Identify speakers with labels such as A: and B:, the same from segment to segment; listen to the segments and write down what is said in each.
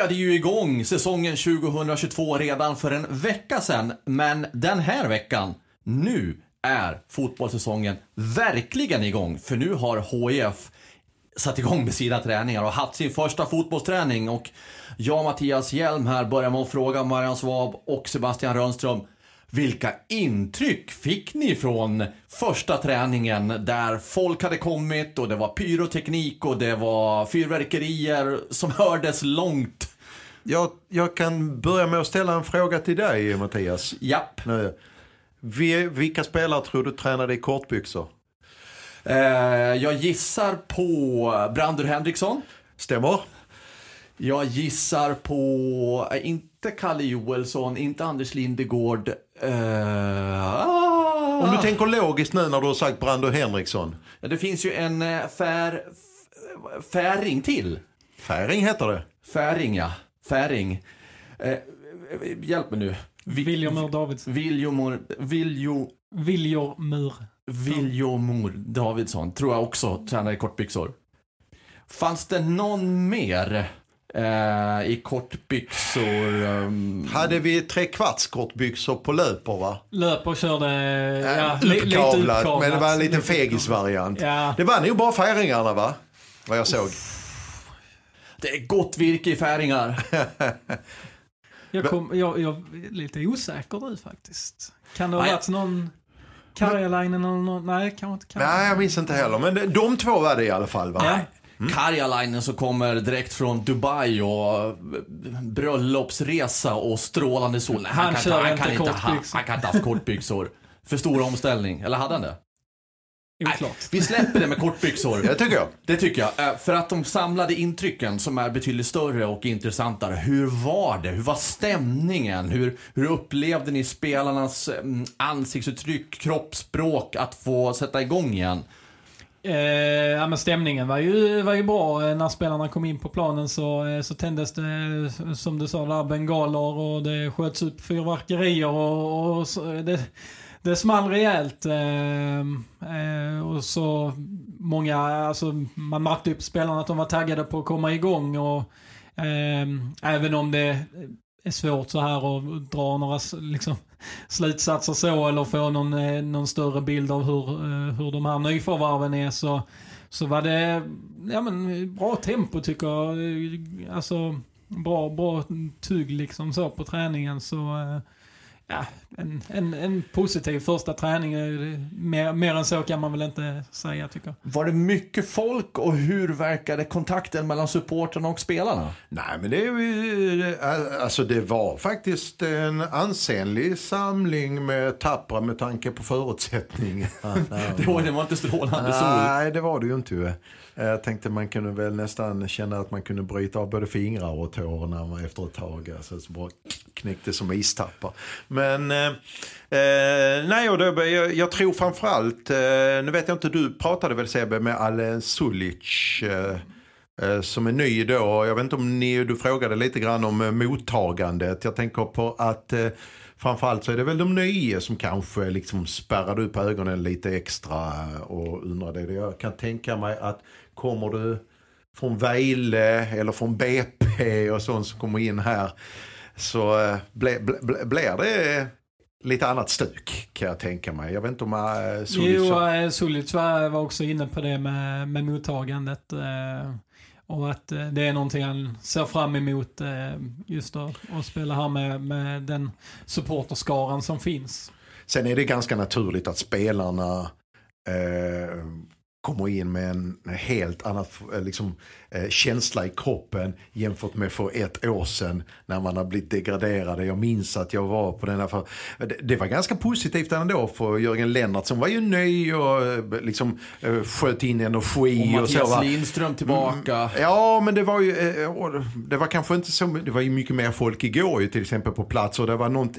A: Kickade ju igång säsongen 2022 redan för en vecka sedan. Men den här veckan, nu är fotbollssäsongen verkligen igång. För nu har HIF satt igång med sina träningar och haft sin första fotbollsträning. Och jag, Mattias Hjelm här, börjar med att fråga Marian Svab och Sebastian Rönnström. Vilka intryck fick ni från första träningen där folk hade kommit och det var pyroteknik och det var fyrverkerier som hördes långt?
B: Jag, jag kan börja med att ställa en fråga till dig Mattias.
A: Japp.
B: Nu. Vi- Vilka spelare tror du tränade i kortbyxor?
A: Eh, jag gissar på Brandur Henriksson.
B: Stämmer?
A: Jag gissar på, eh, inte Kalle Joelsson, inte Anders Lindegård. Eh, ah.
B: Om du tänker logiskt nu när du har sagt Brando Henriksson.
A: Ja, det finns ju en eh, fär, färing till.
B: Färing heter det.
A: Färing, ja. Färing. Eh, hjälp mig nu. Vi-
C: Viljomur Davidsson.
A: Viljomor, Viljo,
C: Viljomur.
A: Viljomor Davidsson tror jag också tränade i kortbyxor. Fanns det någon mer eh, i kortbyxor? ehm,
B: Hade vi tre kvarts kortbyxor på löper va?
C: Löp och körde ja,
B: Ja,
C: li- lite
B: uppkavlat,
C: uppkavlat.
B: men det var en liten
C: Lite
B: fegisvariant.
C: Ja.
B: Det var nog bara färingarna va? Vad jag såg.
A: Det är gott virke i färingar.
C: Jag, kom, jag, jag är lite osäker nu faktiskt. Kan det ha
A: Nej.
C: varit någon Karjalainen eller någon? Nej, kanske inte. Kan.
B: Nej, jag minns inte heller. Men de två var det i alla fall va?
C: Ja.
A: Karjalainen som kommer direkt från Dubai och eh, bröllopsresa och strålande sol. Nej,
C: Han
A: kan
C: kör
A: han
C: inte
A: kan inte, han, han kan inte ha haft kortbyxor. För stor omställning. Eller hade han det?
C: Oklart.
A: Vi släpper det med kortbyxor.
B: Det tycker jag.
A: Det tycker jag. Eh, För att de samlade intrycken som är betydligt större och intressantare. Hur var det? Hur var stämningen? Hur, hur upplevde ni spelarnas mm, ansiktsuttryck, kroppsspråk att få sätta igång igen?
C: Eh, ja, men stämningen var ju, var ju bra. Eh, När spelarna kom in på planen så, eh, så tändes det, eh, som du sa, där bengaler och det sköts upp fyrverkerier och, och så, eh, det, det small rejält. Eh, eh, och så många, alltså man märkte upp på spelarna att de var taggade på att komma igång och eh, även om det är svårt så här att dra några liksom, slutsatser så eller få någon, eh, någon större bild av hur, eh, hur de här nyförvärven är så, så var det ja, men, bra tempo tycker jag. Alltså bra, bra tugg liksom så på träningen så eh, ja, en, en, en positiv första träning. Eh, Mer, mer än så kan man väl inte säga tycker jag.
A: Var det mycket folk och hur verkade kontakten mellan supportrarna och spelarna?
B: Nej, men det, är ju- alltså det var faktiskt en ansenlig samling med tappra med tanke på förutsättningarna.
A: Det var, det var inte strålande sol.
B: Nej, det var det ju inte. Jag tänkte man kunde väl nästan känna att man kunde bryta av både fingrar och tår efter ett tag. Alltså, så bara knäckte som istappar. Men Eh, eh, nej, och då, jag, jag tror framförallt, eh, nu vet jag inte, du pratade väl Sebbe med Alen Sulic. Eh, eh, som är ny då. Jag vet inte om ni, du frågade lite grann om eh, mottagandet. Jag tänker på att eh, framförallt så är det väl de nya som kanske liksom spärrade upp ögonen lite extra eh, och undrade det. Jag kan tänka mig att kommer du från Vejle eller från BP och sånt som kommer in här så eh, ble, ble, ble, blir det lite annat stuk kan jag tänka mig. Jag vet inte om uh,
C: Jo, eh, Sulic var, var också inne på det med, med mottagandet. Eh, och att eh, det är någonting han ser fram emot eh, just att, att spela här med, med den supporterskaran som finns.
B: Sen är det ganska naturligt att spelarna eh, kommer in med en helt annan liksom, eh, känsla i kroppen jämfört med för ett år sedan när man har blivit degraderade. Jag minns att jag var på den här, det, var ganska positivt ändå för Jörgen Lennart som var ju ny och eh, liksom eh, sköt in energi.
A: Och Mattias
B: och så,
A: Lindström tillbaka. Mm,
B: ja, men det var ju, eh, det var kanske inte så, det var ju mycket mer folk igår ju till exempel på plats och det var något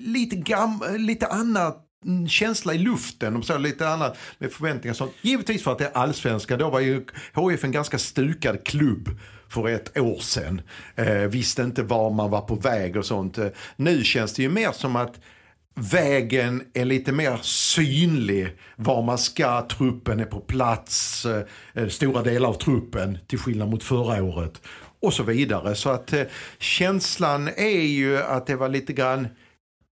B: lite, gam, lite annat känsla i luften och så lite annat med förväntningar. Så, givetvis för att det är allsvenskan. Då var ju HF en ganska stukad klubb för ett år sedan. Eh, visste inte var man var på väg och sånt. Eh, nu känns det ju mer som att vägen är lite mer synlig. Var man ska, truppen är på plats, eh, eh, stora delar av truppen till skillnad mot förra året. Och så vidare. Så att eh, känslan är ju att det var lite grann,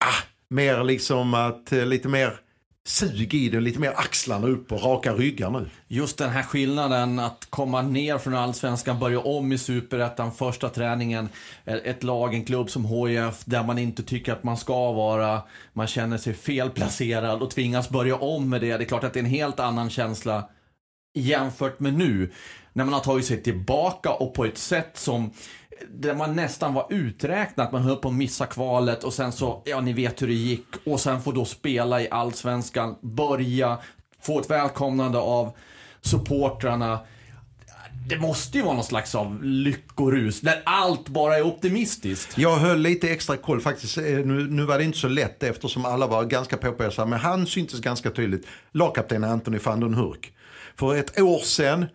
B: ah, mer liksom att, eh, lite mer sug i det, lite mer axlarna upp och raka ryggar nu.
A: Just den här skillnaden att komma ner från allsvenskan, börja om i superettan, första träningen, eh, ett lag, en klubb som HIF där man inte tycker att man ska vara, man känner sig felplacerad och tvingas börja om med det. Det är klart att det är en helt annan känsla jämfört med nu, när man har tagit sig tillbaka och på ett sätt som där man nästan var uträknat. Man höll på att missa kvalet och sen så, ja ni vet hur det gick. Och sen får då spela i Allsvenskan, börja, få ett välkomnande av supportrarna. Det måste ju vara någon slags av lyckorus, där allt bara är optimistiskt.
B: Jag höll lite extra koll faktiskt. Eh, nu, nu var det inte så lätt eftersom alla var ganska påpåsade. Men han syntes ganska tydligt. Lagkapten Anthony van den Hurk. För ett år sedan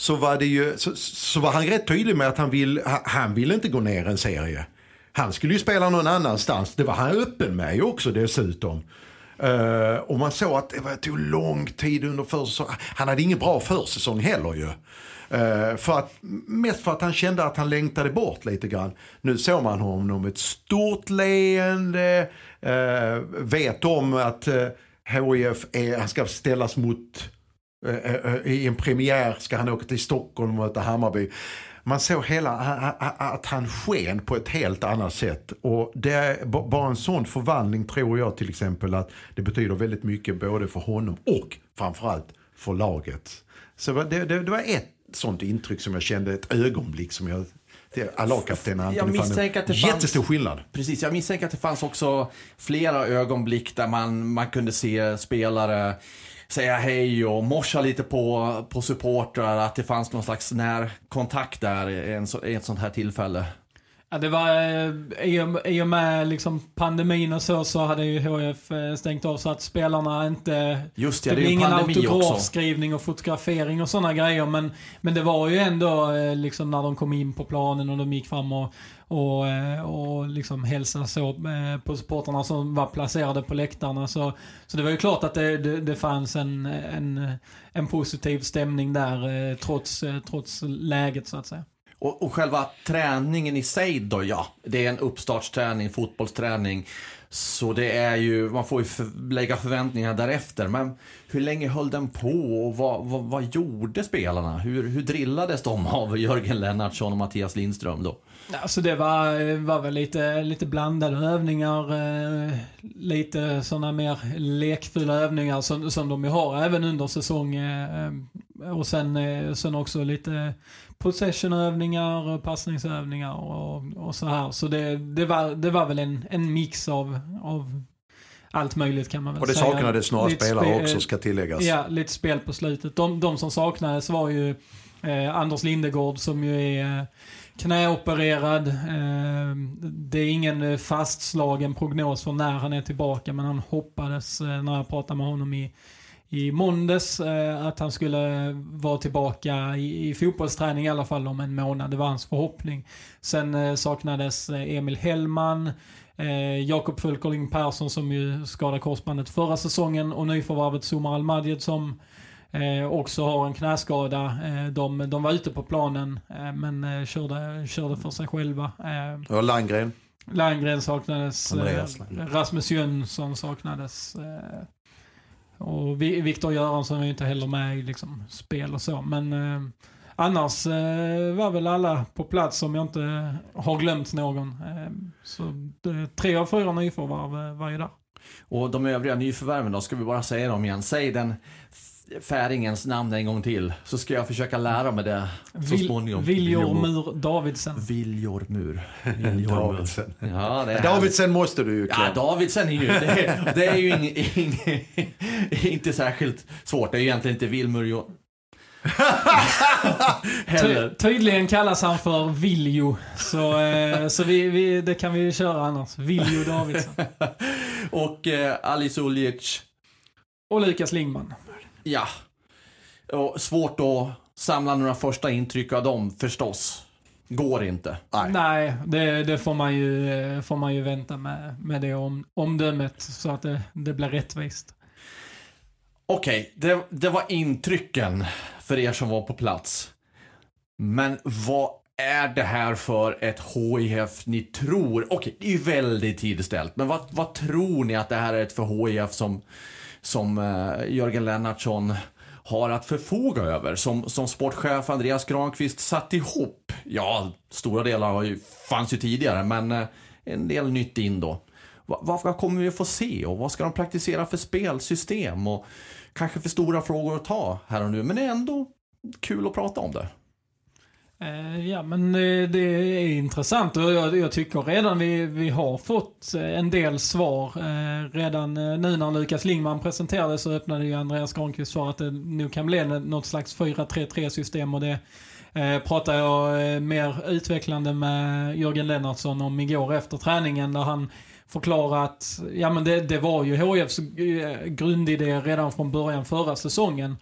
B: så var, det ju, så, så, var han rätt tydlig med att han vill, han vill inte gå ner en serie. Han skulle ju spela någon annanstans. Det var han öppen med också dessutom. Uh, och man såg att det, var, tog lång tid under försäsongen. Han hade ingen bra försäsong heller ju. Uh, för att, mest för att han kände att han längtade bort lite grann. Nu såg man honom med ett stort leende. Uh, vet om att uh, HIF är, e- han ska ställas mot Eh, eh, eh, I en premiär ska han åka till Stockholm och möta Hammarby. Man såg hela, att han sken på ett helt annat sätt. Och det bara en sån förvandling tror jag till exempel att det betyder väldigt mycket både för honom och framförallt för laget. Så det, det, det var ett sånt intryck som jag kände ett ögonblick som jag
A: jag misstänker att det
B: fanns... Jättestor skillnad.
A: Precis, jag misstänker att det fanns också flera ögonblick där man, man kunde se spelare säga hej och morsa lite på, på supportrar, att det fanns någon slags närkontakt där i, en, i ett sånt här tillfälle.
C: Ja, det var eh, i och med liksom pandemin och så, så hade ju HF eh, stängt av så att spelarna inte...
A: Just det, det är ingen
C: autografskrivning och fotografering och sådana grejer. Men, men det var ju ändå eh, liksom när de kom in på planen och de gick fram och och, och liksom hälsa så på supportrarna som var placerade på läktarna. Så, så det var ju klart att det, det, det fanns en, en, en positiv stämning där trots, trots läget så att säga.
A: Och, och själva träningen i sig då, ja. Det är en uppstartsträning, fotbollsträning. Så det är ju, man får ju för, lägga förväntningar därefter. Men hur länge höll den på och vad, vad, vad gjorde spelarna? Hur, hur drillades de av Jörgen Lennartsson och Mattias Lindström då?
C: Alltså det var, var väl lite, lite blandade övningar. Eh, lite sådana mer lekfulla övningar som, som de ju har även under säsong. Eh, eh och sen, eh, sen också lite possessionövningar, passningsövningar och, och så här. Så det, det, var, det var väl en, en mix av, av allt möjligt kan man väl
B: säga. Och det saknades några spelare också ska tilläggas.
C: Ja, lite spel på slutet. De, de som saknades var ju eh, Anders Lindegård som ju är knäopererad. Eh, det är ingen fastslagen prognos för när han är tillbaka, men han hoppades eh, när jag pratade med honom i, i måndags eh, att han skulle vara tillbaka i, i fotbollsträning i alla fall om en månad. Det var hans förhoppning. Sen saknades Emil Hellman, Jakob Fulkerling Persson som ju skadade korsbandet förra säsongen och nyförvärvet Somar Almadjed som eh, också har en knäskada. Eh, de, de var ute på planen eh, men eh, körde, körde för sig själva.
B: Eh, och Landgren?
C: Landgren saknades. Rasmus Jönsson saknades. Och Viktor Göransson är ju inte heller med i liksom, spel och så. Men eh, annars eh, var väl alla på plats om jag inte har glömt någon. Eh, så det, tre av fyra nyförvärv eh, var ju där.
A: Och de övriga nyförvärven då, ska vi bara säga dem igen. Säg den färingens namn en gång till. Så ska jag försöka lära mig det så
C: Vil-
A: småningom.
C: Viljor Mur Davidsen.
A: Viljormur. Viljormur.
B: Davidsen.
A: Ja, det är
B: Davidsen måste du ju
A: Ja,
B: klara.
A: Davidsen är ju, det, det är ju ing, ing, inte särskilt svårt. Det är ju egentligen inte Vilmur jo...
C: Ty- tydligen kallas han för Viljo. Så, eh, så vi, vi, det kan vi köra annars. Viljo Davidsson.
A: Och eh, Alice Uljic,
C: Och Lukas Lingman.
A: Ja. Och svårt att samla några första intryck av dem förstås. Går inte.
B: Nej.
C: Nej, det, det får, man ju, får man ju vänta med, med det om, omdömet så att det, det blir rättvist.
A: Okej, det, det var intrycken för er som var på plats. Men vad är det här för ett HIF ni tror? Okej, det är ju väldigt tidigt ställt. Men vad, vad tror ni att det här är ett för HIF som, som eh, Jörgen Lennartsson har att förfoga över? Som, som sportchef Andreas Granqvist satt ihop? Ja, stora delar har ju, fanns ju tidigare, men eh, en del nytt in då. Vad, vad kommer vi att få se och vad ska de praktisera för spelsystem? Och kanske för stora frågor att ta här och nu, men det är ändå kul att prata om det.
C: Eh, ja, men eh, det är intressant och jag, jag tycker redan vi, vi har fått eh, en del svar. Redan nu när Lukas Lingman presenterade så öppnade ju Andreas Granqvist för att det nu kan bli något slags 4-3-3 system och det pratade jag mer utvecklande med Jörgen Lennartsson om igår efter träningen där han förklarade att ja, men det, det var ju HIFs grundidé redan från början förra säsongen.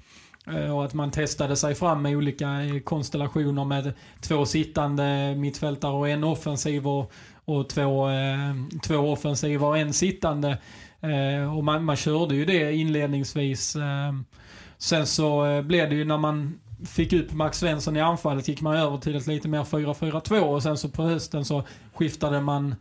C: Eh, och att man testade sig fram med olika eh, konstellationer med två sittande mittfältare och en offensiv och, och två, eh, två offensiva och en sittande. Eh, och man, man körde ju det inledningsvis. Eh, sen så eh, blev det ju när man fick upp Max Svensson i anfallet gick man över till ett lite mer 4-4-2 och sen så på hösten så skiftade man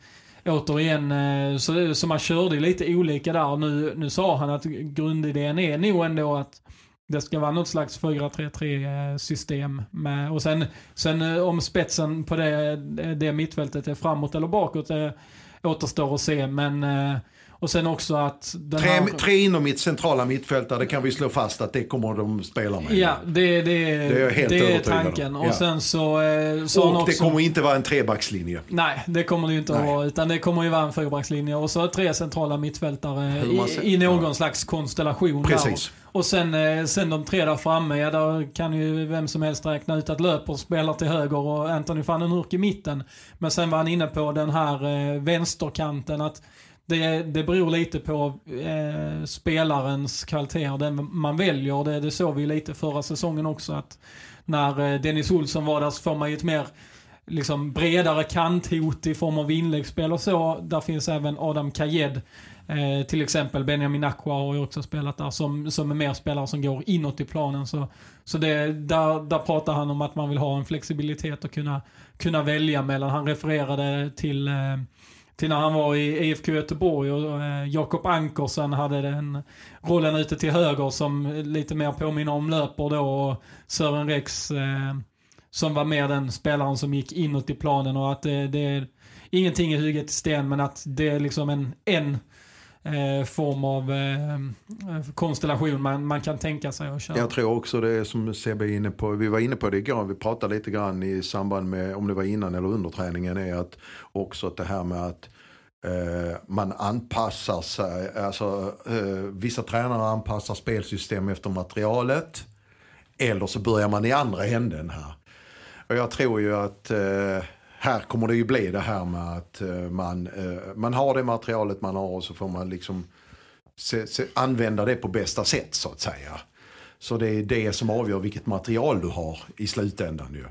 C: återigen, eh, så, så man körde ju lite olika där. Nu, nu sa han att grundidén är nog ändå att det ska vara något slags 4-3-3 eh, system. Med, och sen, sen eh, om spetsen på det, det mittfältet är framåt eller bakåt det återstår att se. Men, eh, och sen också att den
B: Tre,
C: här,
B: tre inom mitt centrala mittfältare, det kan vi slå fast att det kommer de spela med.
C: Ja, det, det,
B: är jag helt
C: det är
B: övertygad om.
C: tanken. Och
B: Ja.
C: sen så, eh, så
B: Och det
C: också,
B: kommer inte vara en trebackslinje.
C: Nej, det kommer det ju inte att vara. Utan det kommer ju vara en fyrbackslinje och så tre centrala mittfältare i, i någon slags konstellation. där. Och sen, eh, sen de tre där framme, ja där kan ju vem som helst räkna ut att Löper spelar till höger och Anthony van den Hurk i mitten. Men sen var han inne på den här eh, vänsterkanten att det, det beror lite på eh, spelarens kvaliteter, den man väljer. Det, det såg vi lite förra säsongen också att när eh, Dennis Olsson var där så får man ju ett mer liksom bredare kanthot i form av inläggsspel och så. Där finns även Adam Kajed. Eh, till exempel Benjamin Aqua har ju också spelat där som, som är mer spelare som går inåt i planen. Så, så det, där, där pratar han om att man vill ha en flexibilitet och kunna, kunna välja mellan. Han refererade till, eh, till när han var i IFK Göteborg och eh, Jakob Ankersen hade den rollen ute till höger som lite mer påminner om löper då och Sören Rex eh, som var mer den spelaren som gick inåt i planen och att det, det är ingenting är hugget i sten men att det är liksom en, en eh, form av eh, eh, konstellation man, man kan tänka sig att köra.
B: Jag tror också det är som Sebbe är inne på, vi var inne på det igår, vi pratade lite grann i samband med, om det var innan eller under träningen, är att också att det här med att eh, man anpassar sig, alltså vissa tränare anpassar spelsystem efter materialet. Eller så börjar man i andra änden här. Och jag tror ju att eh, här kommer det ju bli det här med att eh, man, eh, man har det materialet man har och så får man liksom se, se, använda det på bästa sätt så att säga. Så det är det som avgör vilket material du har i slutändan ju.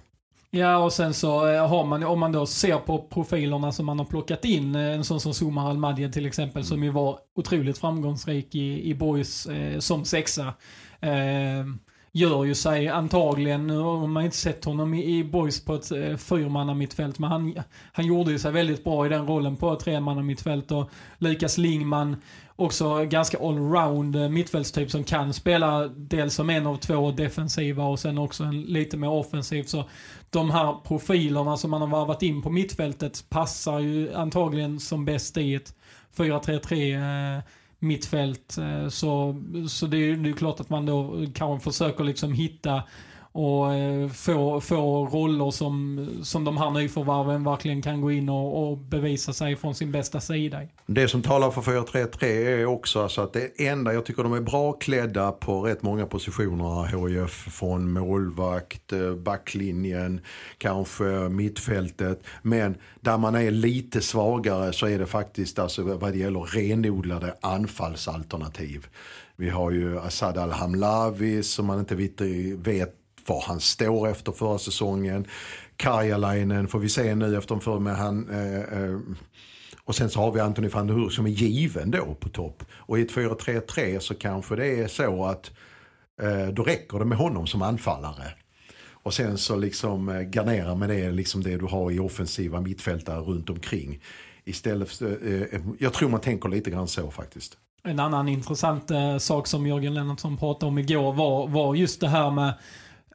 C: Ja, och sen så eh, har man, om man då ser på profilerna som man har plockat in, eh, en sån som Somar Al-Madjed till exempel, som ju var otroligt framgångsrik i, i Boys eh, som sexa. Eh, gör ju sig antagligen, nu har man inte sett honom i, i Boys på ett eh, men han, han gjorde ju sig väldigt bra i den rollen på ett tremannamittfält och Lukas Lingman också ganska allround eh, mittfältstyp som kan spela dels som en av två defensiva och sen också en lite mer offensiv. Så de här profilerna som man har varvat in på mittfältet passar ju antagligen som bäst i ett 4-3-3 eh, mittfält. Eh, så, så det är ju klart att man då kanske försöker liksom hitta och eh, få, få roller som, som de här nyförvärven verkligen kan gå in och, och bevisa sig från sin bästa sida.
B: Det som talar för 4-3-3 är också alltså att det enda, jag tycker de är bra klädda på rätt många positioner HIF från målvakt, eh, backlinjen, kanske mittfältet. Men där man är lite svagare så är det faktiskt alltså vad det gäller renodlade anfallsalternativ. Vi har ju Assad Al-Hamlavi som man inte vet var han står efter förra säsongen. Karjalainen får vi se nu efter för med han eh, eh, och sen så har vi Anthony van der Hur som är given då på topp. Och i ett 4-3-3 så kanske det är så att eh, då räcker det med honom som anfallare. Och sen så liksom eh, garnera med det, liksom det du har i offensiva mittfältare runt omkring. Istället för, eh, eh jag tror man tänker lite grann så faktiskt.
C: En annan intressant eh, sak som Jörgen Lennartsson pratade om igår var, var just det här med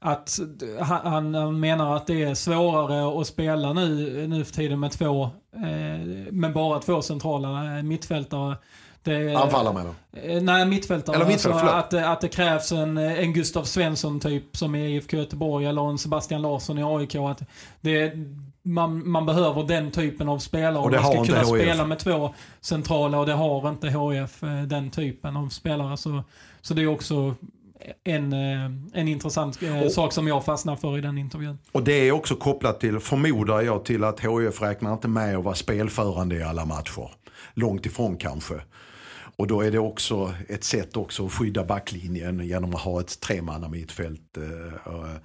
C: att han, han, menar att det är svårare att spela nu, nu för tiden med två, eh, med bara två centrala eh, mittfältare.
B: Anfallare menar
C: eh, Nej, mittfältare.
B: Eller mittfältare,
C: alltså att, att det krävs en, en Gustav Svensson typ som är i IFK Göteborg eller en Sebastian Larsson i AIK. Att det, man, man behöver den typen av spelare
B: och det man ska kunna HF.
C: spela med två centrala och det har inte HF eh, den typen av spelare. Så, så det är också en, eh, en intressant eh, och, sak som jag fastnar för i den intervjun.
B: Och det är också kopplat till, förmodar jag, till att HIF räknar inte med att vara spelförande i alla matcher. Långt ifrån kanske. Och då är det också ett sätt också att skydda backlinjen genom att ha ett tremanna mittfält. Eh,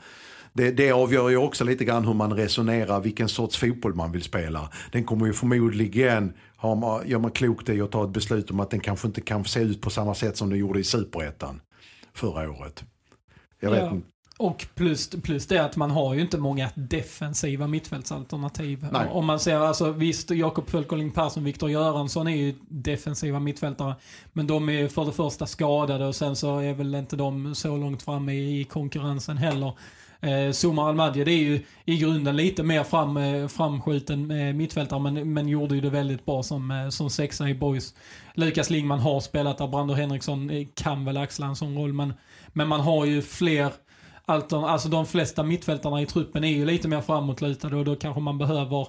B: det, det avgör ju också lite grann hur man resonerar, vilken sorts fotboll man vill spela. Den kommer ju förmodligen, har man, gör man klokt i att ta ett beslut om att den kanske inte kan se ut på samma sätt som den gjorde i superettan förra året. Jag vet
C: ja. Och plus, plus det att man har ju inte många defensiva mittfältsalternativ. Nej. Om man ser, alltså visst, Jakob Fölkerling Persson, Viktor Göransson är ju defensiva mittfältare. Men de är för det första skadade och sen så är väl inte de så långt framme i konkurrensen heller. Eh, Zuma Almadje, det är ju i grunden lite mer fram, eh, framskjuten eh, mittfältare men, men gjorde ju det väldigt bra som, eh, som sexa i boys. Lukas Lingman har spelat där, Brander Henriksson eh, kan väl axla en sån roll men, men man har ju fler altern, alltså de flesta mittfältarna i truppen är ju lite mer framåtlutade och då kanske man behöver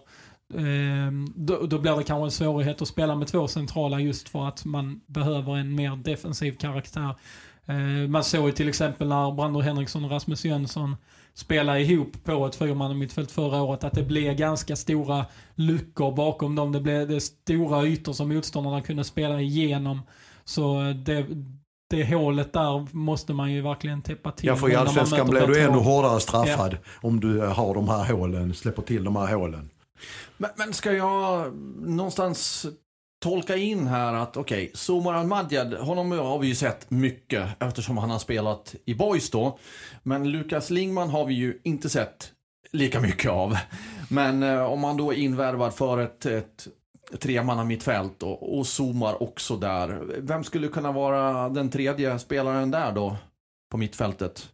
C: eh, då, då blir det kanske en svårighet att spela med två centrala just för att man behöver en mer defensiv karaktär. Eh, man såg ju till exempel när Brander Henriksson och Rasmus Jönsson spelade ihop på ett fyrmannamittfält förra året att det blev ganska stora luckor bakom dem. Det blev det stora ytor som motståndarna kunde spela igenom. Så det, det hålet där måste man ju verkligen täppa till.
B: Ja, för i Allsvenskan blir du ännu hårdare straffad ja. om du har de här hålen, släpper till de här hålen.
A: Men, men ska jag någonstans tolka in här att okej, okay, Somar Almadjad, honom har vi ju sett mycket eftersom han har spelat i Boys då. Men Lukas Lingman har vi ju inte sett lika mycket av. Men eh, om man då är invärvad för ett, ett tremanna mittfält och, och zoomar också där. Vem skulle kunna vara den tredje spelaren där då på mittfältet?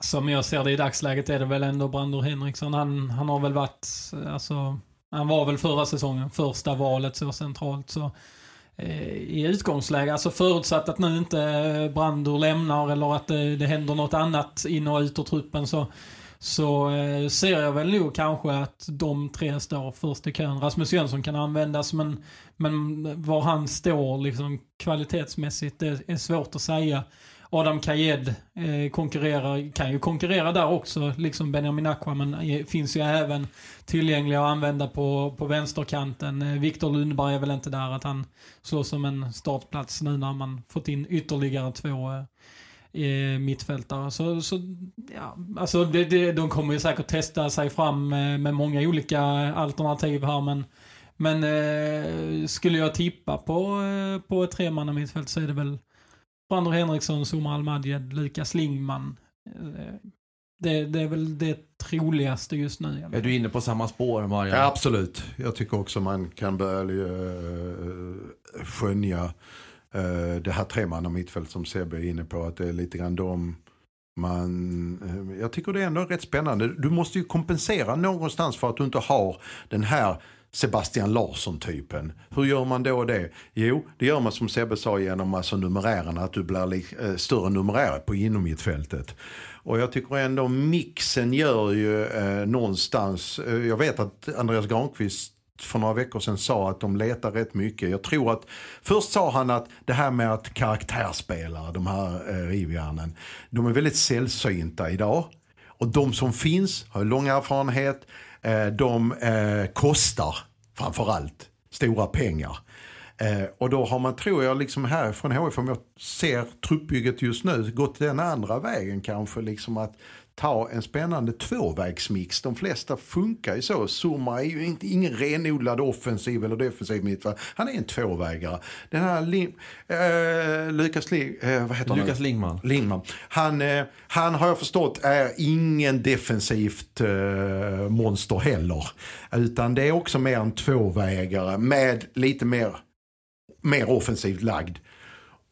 C: Som jag ser det i dagsläget är det väl ändå Brandur Henriksson. Han, han har väl varit, eh, alltså han var väl förra säsongen första valet så centralt. Så eh, i utgångsläge, alltså förutsatt att nu inte eh, Brandur lämnar eller att det, det händer något annat in och ut ur truppen så, så eh, ser jag väl nog kanske att de tre står först i kön. Rasmus Jönsson kan användas men, men var han står liksom kvalitetsmässigt det är svårt att säga. Adam Kayed eh, konkurrerar, kan ju konkurrera där också, liksom Benjamin Aqua, men eh, finns ju även tillgängliga att använda på, på vänsterkanten. Eh, Viktor Lundberg är väl inte där att han slår som en startplats nu när man fått in ytterligare två eh, eh, mittfältare. Så, så ja, alltså det, det, de kommer ju säkert testa sig fram med, med många olika alternativ här, men men eh, skulle jag tippa på, på ett tremannamittfält så är det väl Brandor Henriksson, Zuma Almadjed, Lukas Lingman. Eh, det, det, är väl det troligaste just nu.
A: Är du inne på samma spår, Marian?
B: Ja, absolut. Jag tycker också man kan börja uh, skönja uh, det här tremanna mittfält som Sebbe är inne på. Att det är lite grann de man, jag tycker det är ändå rätt spännande. Du måste ju kompensera någonstans för att du inte har den här Sebastian Larsson-typen. Hur gör man då det? Jo, det gör man som Sebbe sa genom alltså numerärerna, att du blir li- eh, större numerär på inomhittfältet. Och jag tycker ändå mixen gör ju eh, någonstans, eh, jag vet att Andreas Granqvist för några veckor sedan sa att de letar rätt mycket. Jag tror att, först sa han att det här med att karaktärsspelare, de här eh, rivjärnen, de är väldigt sällsynta idag. Och de som finns har lång erfarenhet, Eh, de eh, kostar framförallt stora pengar. Eh, och då har man, tror jag, liksom här från HF, om jag ser truppbygget just nu, gått den andra vägen kanske. Liksom att ta en spännande tvåvägsmix. De flesta funkar ju så. Zuma är ju inte, ingen renodlad offensiv eller defensiv mittfältare. Han är en tvåvägare. Den här Lim, eh, Lukas Ling, eh, vad heter han?
A: Lukas Lingman.
B: Lindman. Han, eh, han har jag förstått är ingen defensivt eh, monster heller. Utan det är också mer en tvåvägare med lite mer, mer offensivt lagd.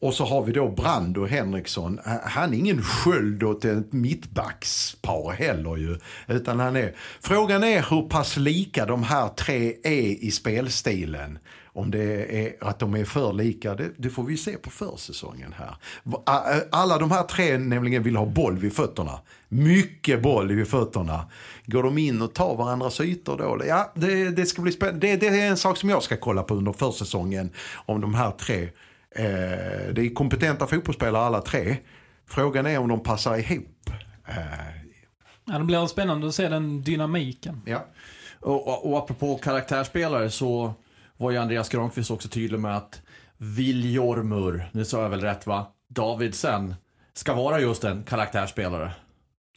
B: Och så har vi då Brando Henriksson. Han är ingen sköld åt ett mittbackspar heller ju. Utan han är... Frågan är hur pass lika de här tre är i spelstilen. Om det är att de är för lika, det, det får vi se på försäsongen här. Alla de här tre nämligen vill ha boll vid fötterna. Mycket boll vid fötterna. Går de in och tar varandras ytor då? Ja, det, det ska bli spännande. Det, det är en sak som jag ska kolla på under försäsongen. Om de här tre. Eh, det är kompetenta fotbollsspelare alla tre. Frågan är om de passar ihop. Eh,
C: Ja, det blir spännande att se den dynamiken.
B: ja.
A: Och, och, och apropå karaktärsspelare så var ju Andreas Granqvist också tydlig med att Viljormur, nu sa jag väl rätt va, Davidsen, ska vara just en karaktärsspelare.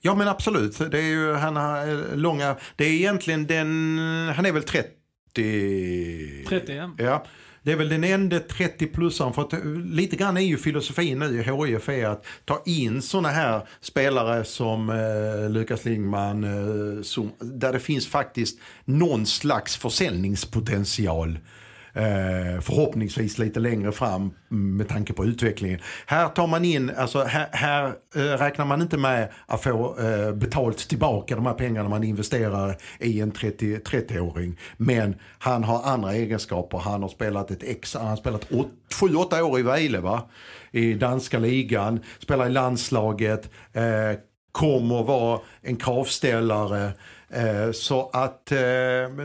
B: Ja men absolut. Det är ju, han har eh, långa, det är egentligen den, han är väl 30.
C: 30 ja.
B: Ja. Det är väl den enda 30-plussaren. För att eh, lite grann är ju filosofin nu i HIF är att ta in såna här spelare som eh, Lukas Lingman, eh, som, där det finns faktiskt någon slags försäljningspotential. Eh, förhoppningsvis lite längre fram med tanke på utvecklingen. Här tar man in, alltså här, här eh, räknar man inte med att få eh, betalt tillbaka de här pengarna man investerar i en 30 30-åring. Men han har andra egenskaper. Han har spelat ett ex, han har spelat 7-8 år i Vejle va? I danska ligan, spelar i landslaget, eh, kommer vara en kravställare. Eh, så att eh,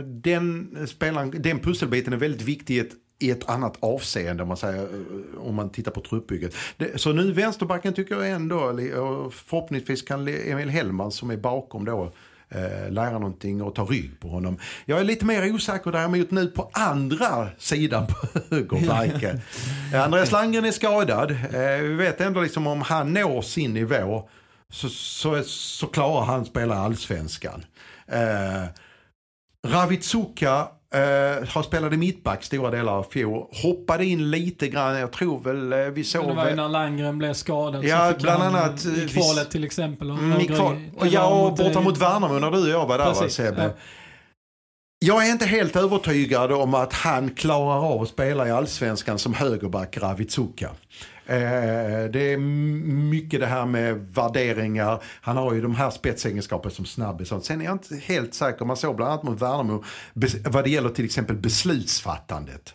B: den, spelaren, den pusselbiten är väldigt viktig i ett, i ett annat avseende om man, säger, eh, om man tittar på truppbygget. Så nu vänsterbacken tycker jag ändå, och förhoppningsvis kan Emil Hellman som är bakom då lära någonting och ta rygg på honom. Jag är lite mer osäker däremot nu på andra sidan på högerbacken. Andreas Landgren är skadad. Vi vet ändå liksom om han når sin nivå så, så, så klarar han spela allsvenskan. Eh, Ravitsuka eh, har spelat i mittback stora delar av fjol. Hoppade in lite grann, jag tror väl eh, vi
C: Men
B: såg...
C: det var ju när Landgren blev skadad.
B: Ja, bland annat,
C: eh, I kvalet till exempel. Och
B: Mm, kval. Och ja, och borta
C: eh,
B: mot Värnamo när du och jag var där va,
C: Precis,
B: Sebbe.
C: ja.
B: Jag är inte helt övertygad om att han klarar av att spela i allsvenskan som högerback Ravitsuka. Eh, det är mycket det här med värderingar. Han har ju de här spetsegenskaperna som snabb. och sånt. Sen är jag inte helt säker. Man såg bland annat mot Värnamo vad det gäller till exempel beslutsfattandet.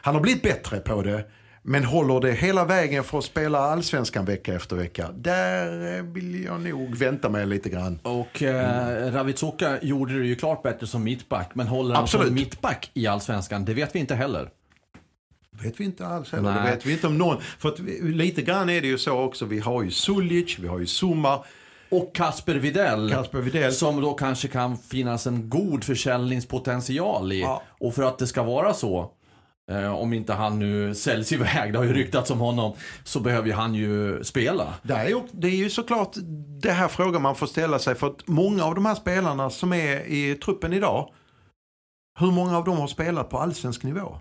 B: Han har blivit bättre på det. Men håller det hela vägen för att spela allsvenskan vecka efter vecka? Där eh, vill jag nog vänta med lite grann.
A: Och eh, Ravitsoka gjorde det ju klart bättre som mittback, men håller han
B: Absolut.
A: som mittback i Allsvenskan? Det vet vi inte heller.
B: Vet vi inte alls heller. Det
A: Nej.
B: vet vi inte om någon. För att vi, lite grann är det ju så också. Vi har ju Suljic, vi har ju Zuma,
A: Och Kasper Videll.
B: Kasper Widell.
A: Som då kanske kan finnas en god försäljningspotential i.
B: Ja.
A: Och för att det ska vara så, eh, om inte han nu säljs iväg, det har ju ryktats om honom, så behöver ju han ju spela.
B: Det är, ju, det är ju såklart det här frågan man får ställa sig. För att många av de här spelarna som är i truppen idag. Hur många av dem har spelat på allsvensk nivå?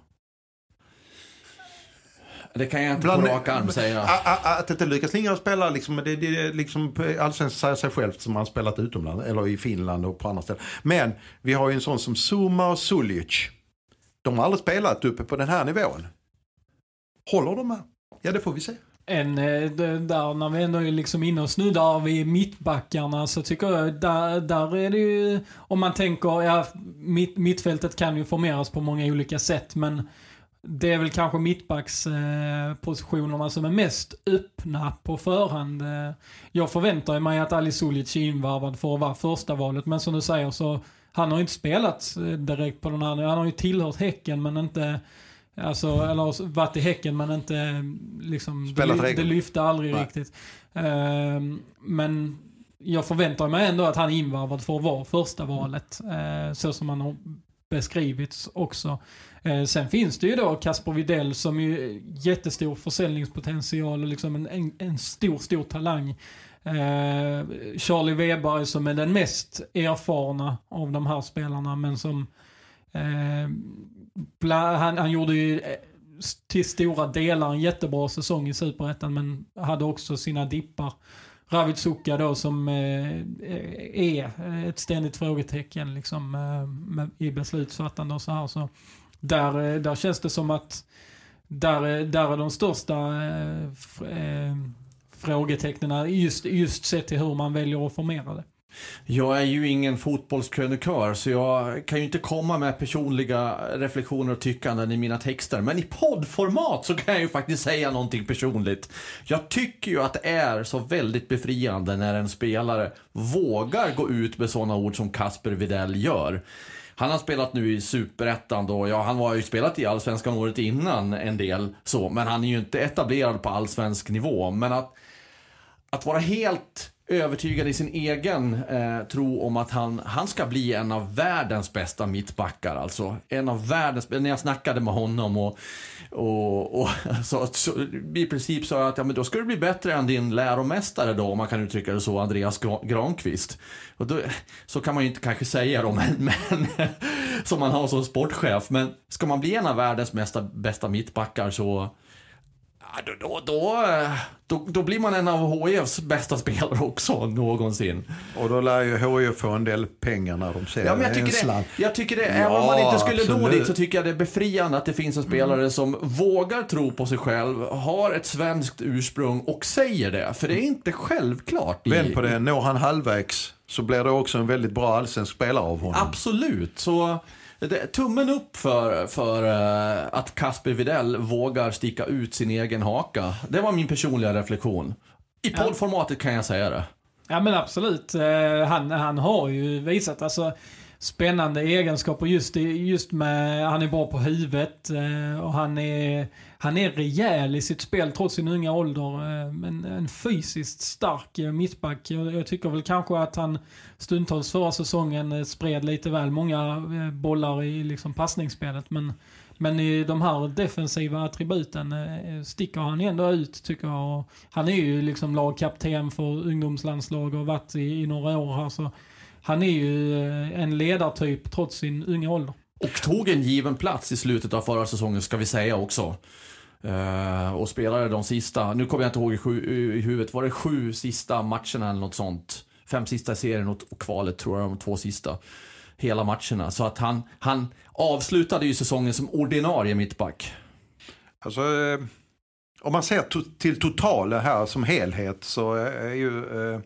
A: Det kan jag inte
B: Bland-
A: på rak arm säga.
B: Att inte Lukas Lindgren spelar, liksom, det, det, det, liksom, allsvenskan säger sig självt som han spelat utomlands, eller i Finland och på andra ställen. Men vi har ju en sån som Zuma och Suljic. De har aldrig spelat uppe på den här nivån. Håller de här? Ja, det får vi se.
C: en, eh, där när vi ändå är liksom inne och snuddar vid mittbackarna så tycker jag där, där är det ju, om man tänker, ja mitt, mittfältet kan ju formeras på många olika sätt men det är väl kanske mittbackspositionerna eh, som är mest öppna på förhand. Eh, jag förväntar mig att Ali Sulic är invarvad för att vara första valet men som du säger så han har ju inte spelat eh, direkt på den här, han har ju tillhört Häcken men inte Alltså, eller varit i Häcken men inte liksom...
B: Spelat
C: det, det lyfte aldrig
B: Nej.
C: riktigt. Uh, men jag förväntar mig ändå att han är invarvad för att vara första valet. Uh, så som han har beskrivits också. Eh, sen finns det ju då Kasper Videll som ju jättestor försäljningspotential och liksom en, en, en stor, stor talang. Eh, Charlie Weber som är den mest erfarna av de här spelarna men som eh, bla, han, han gjorde ju eh, till stora delar en jättebra säsong i Superettan men hade också sina dippar. Ravid Suka då som eh, eh, är ett ständigt frågetecken liksom, eh, med, i beslutsfattande och så här. Så där, eh, där känns det som att där, eh, där är de största eh, eh frågetecknen just, just sett till hur man väljer att formera det.
A: Jag är ju ingen fotbollskrönikör så jag kan ju inte komma med personliga reflektioner och tyckanden i mina texter. Men i poddformat så kan jag ju faktiskt säga någonting personligt. Jag tycker ju att det är så väldigt befriande när en spelare vågar gå ut med sådana ord som Kasper Videll gör. Han har spelat nu i Superettan då, ja han har ju spelat i Allsvenskan året innan en del så, men han är ju inte etablerad på allsvensk nivå. Men att, att vara helt övertygad i sin egen eh, tro om att han, han ska bli en av världens bästa mittbackar. Alltså en av världens, när jag snackade med honom och, och, och så, så, i princip sa jag att ja, men då ska du bli bättre än din läromästare då, om man kan uttrycka det så, Andreas Granqvist. Och då, så kan man ju inte kanske säga då, men, men som man har som sportchef. Men ska man bli en av världens mesta, bästa mittbackar så då, då, då, då, då blir man en av HIFs bästa spelare också någonsin.
B: Och då lär ju HIF få en del pengar när de ser
A: ja, men jag tycker det, jag tycker det,
B: Ja,
A: även om man inte skulle nå dit så tycker jag det är befriande att det finns en spelare som vågar tro på sig själv, har ett svenskt ursprung och säger det. För det är inte självklart. i-
B: Vänd på det, når han halvvägs så blir det också en väldigt bra allsvensk spelare av honom.
A: Absolut. Så tummen upp för, för eh, att Kasper Videll vågar sticka ut sin egen haka. Det var min personliga reflektion. I poddformatet kan jag säga det.
C: Ja men absolut. Eh, han, han har ju visat alltså spännande egenskaper just, just med, han är bra på huvudet eh, och han är, han är rejäl i sitt spel trots sin unga ålder. Eh, en, en fysiskt stark eh, mittback. Jag, jag tycker väl kanske att han stundtals förra säsongen spred lite väl många bollar i liksom passningsspelet. Men, men i de här defensiva attributen sticker han ändå ut tycker jag. Och han är ju liksom lagkapten för ungdomslandslag och har varit i, i några år här. Så han är ju eh, en ledartyp trots sin unga ålder.
A: Och tog en given plats i slutet av förra säsongen ska vi säga också. Eh, och spelade de sista, nu kommer jag inte ihåg i, sju, i huvudet, var det sju sista matcherna eller något sånt? Fem sista i serien och, och kvalet tror jag, de två sista. Hela matcherna. Så att han, han avslutade ju säsongen som ordinarie mittback.
B: Alltså, eh, om man ser to till totalen här som helhet så är ju, eh,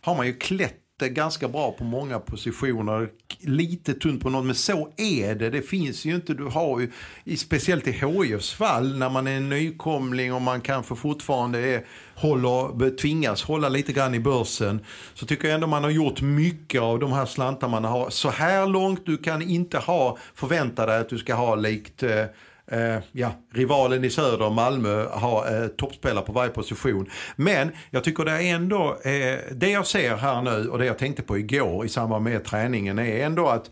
B: har man ju klätt det ganska bra på många positioner. Lite tunt på något, men så är det. Det finns ju inte, du har ju, speciellt i HIFs fall, när man är en nykomling och man kanske fortfarande är, håller, tvingas hålla lite grann i börsen. Så tycker jag ändå man har gjort mycket av de här slantar man har. Så här långt, du kan inte ha, förvänta dig att du ska ha likt eh, eh, ja, rivalen i söder, Malmö, har eh, toppspelare på varje position. Men jag tycker det är ändå, eh, det jag ser här nu och det jag tänkte på igår i samband med träningen är ändå att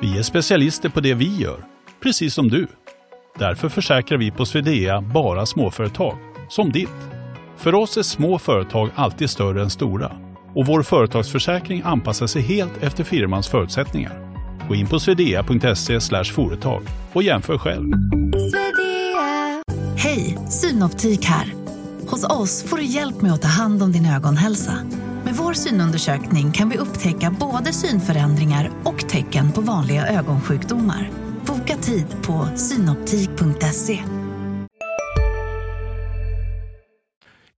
D: Vi är specialister på det vi gör, precis som du. Därför försäkrar vi på Swedea bara småföretag, som ditt. För oss är små företag alltid större än stora och vår företagsförsäkring anpassar sig helt efter firmans förutsättningar. Gå in på swedea.se företag och jämför själv.
E: Hej, Synoptik här. Hos oss får du hjälp med att ta hand om din ögonhälsa. Med vår synundersökning kan vi upptäcka både synförändringar och tecken på vanliga ögonsjukdomar. Boka tid på synoptik.se.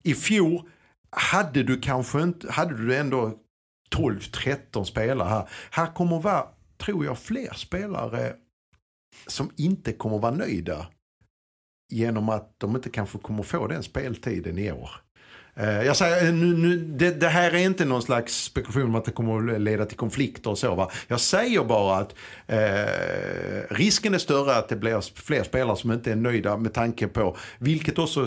B: i fjol hade du kanske inte, hade du ändå 12-13 spelare här. Här kommer vara, tror jag, fler spelare som inte kommer vara nöjda genom att de inte kanske kommer få den speltiden i år. Eh, jag säger, eh, nu, nu, det, det, här är inte någon slags spekulation om att det kommer att leda till konflikter och så. Va? Jag säger bara att eh, risken är större att det blir fler spelare som inte är nöjda med tanke på, vilket också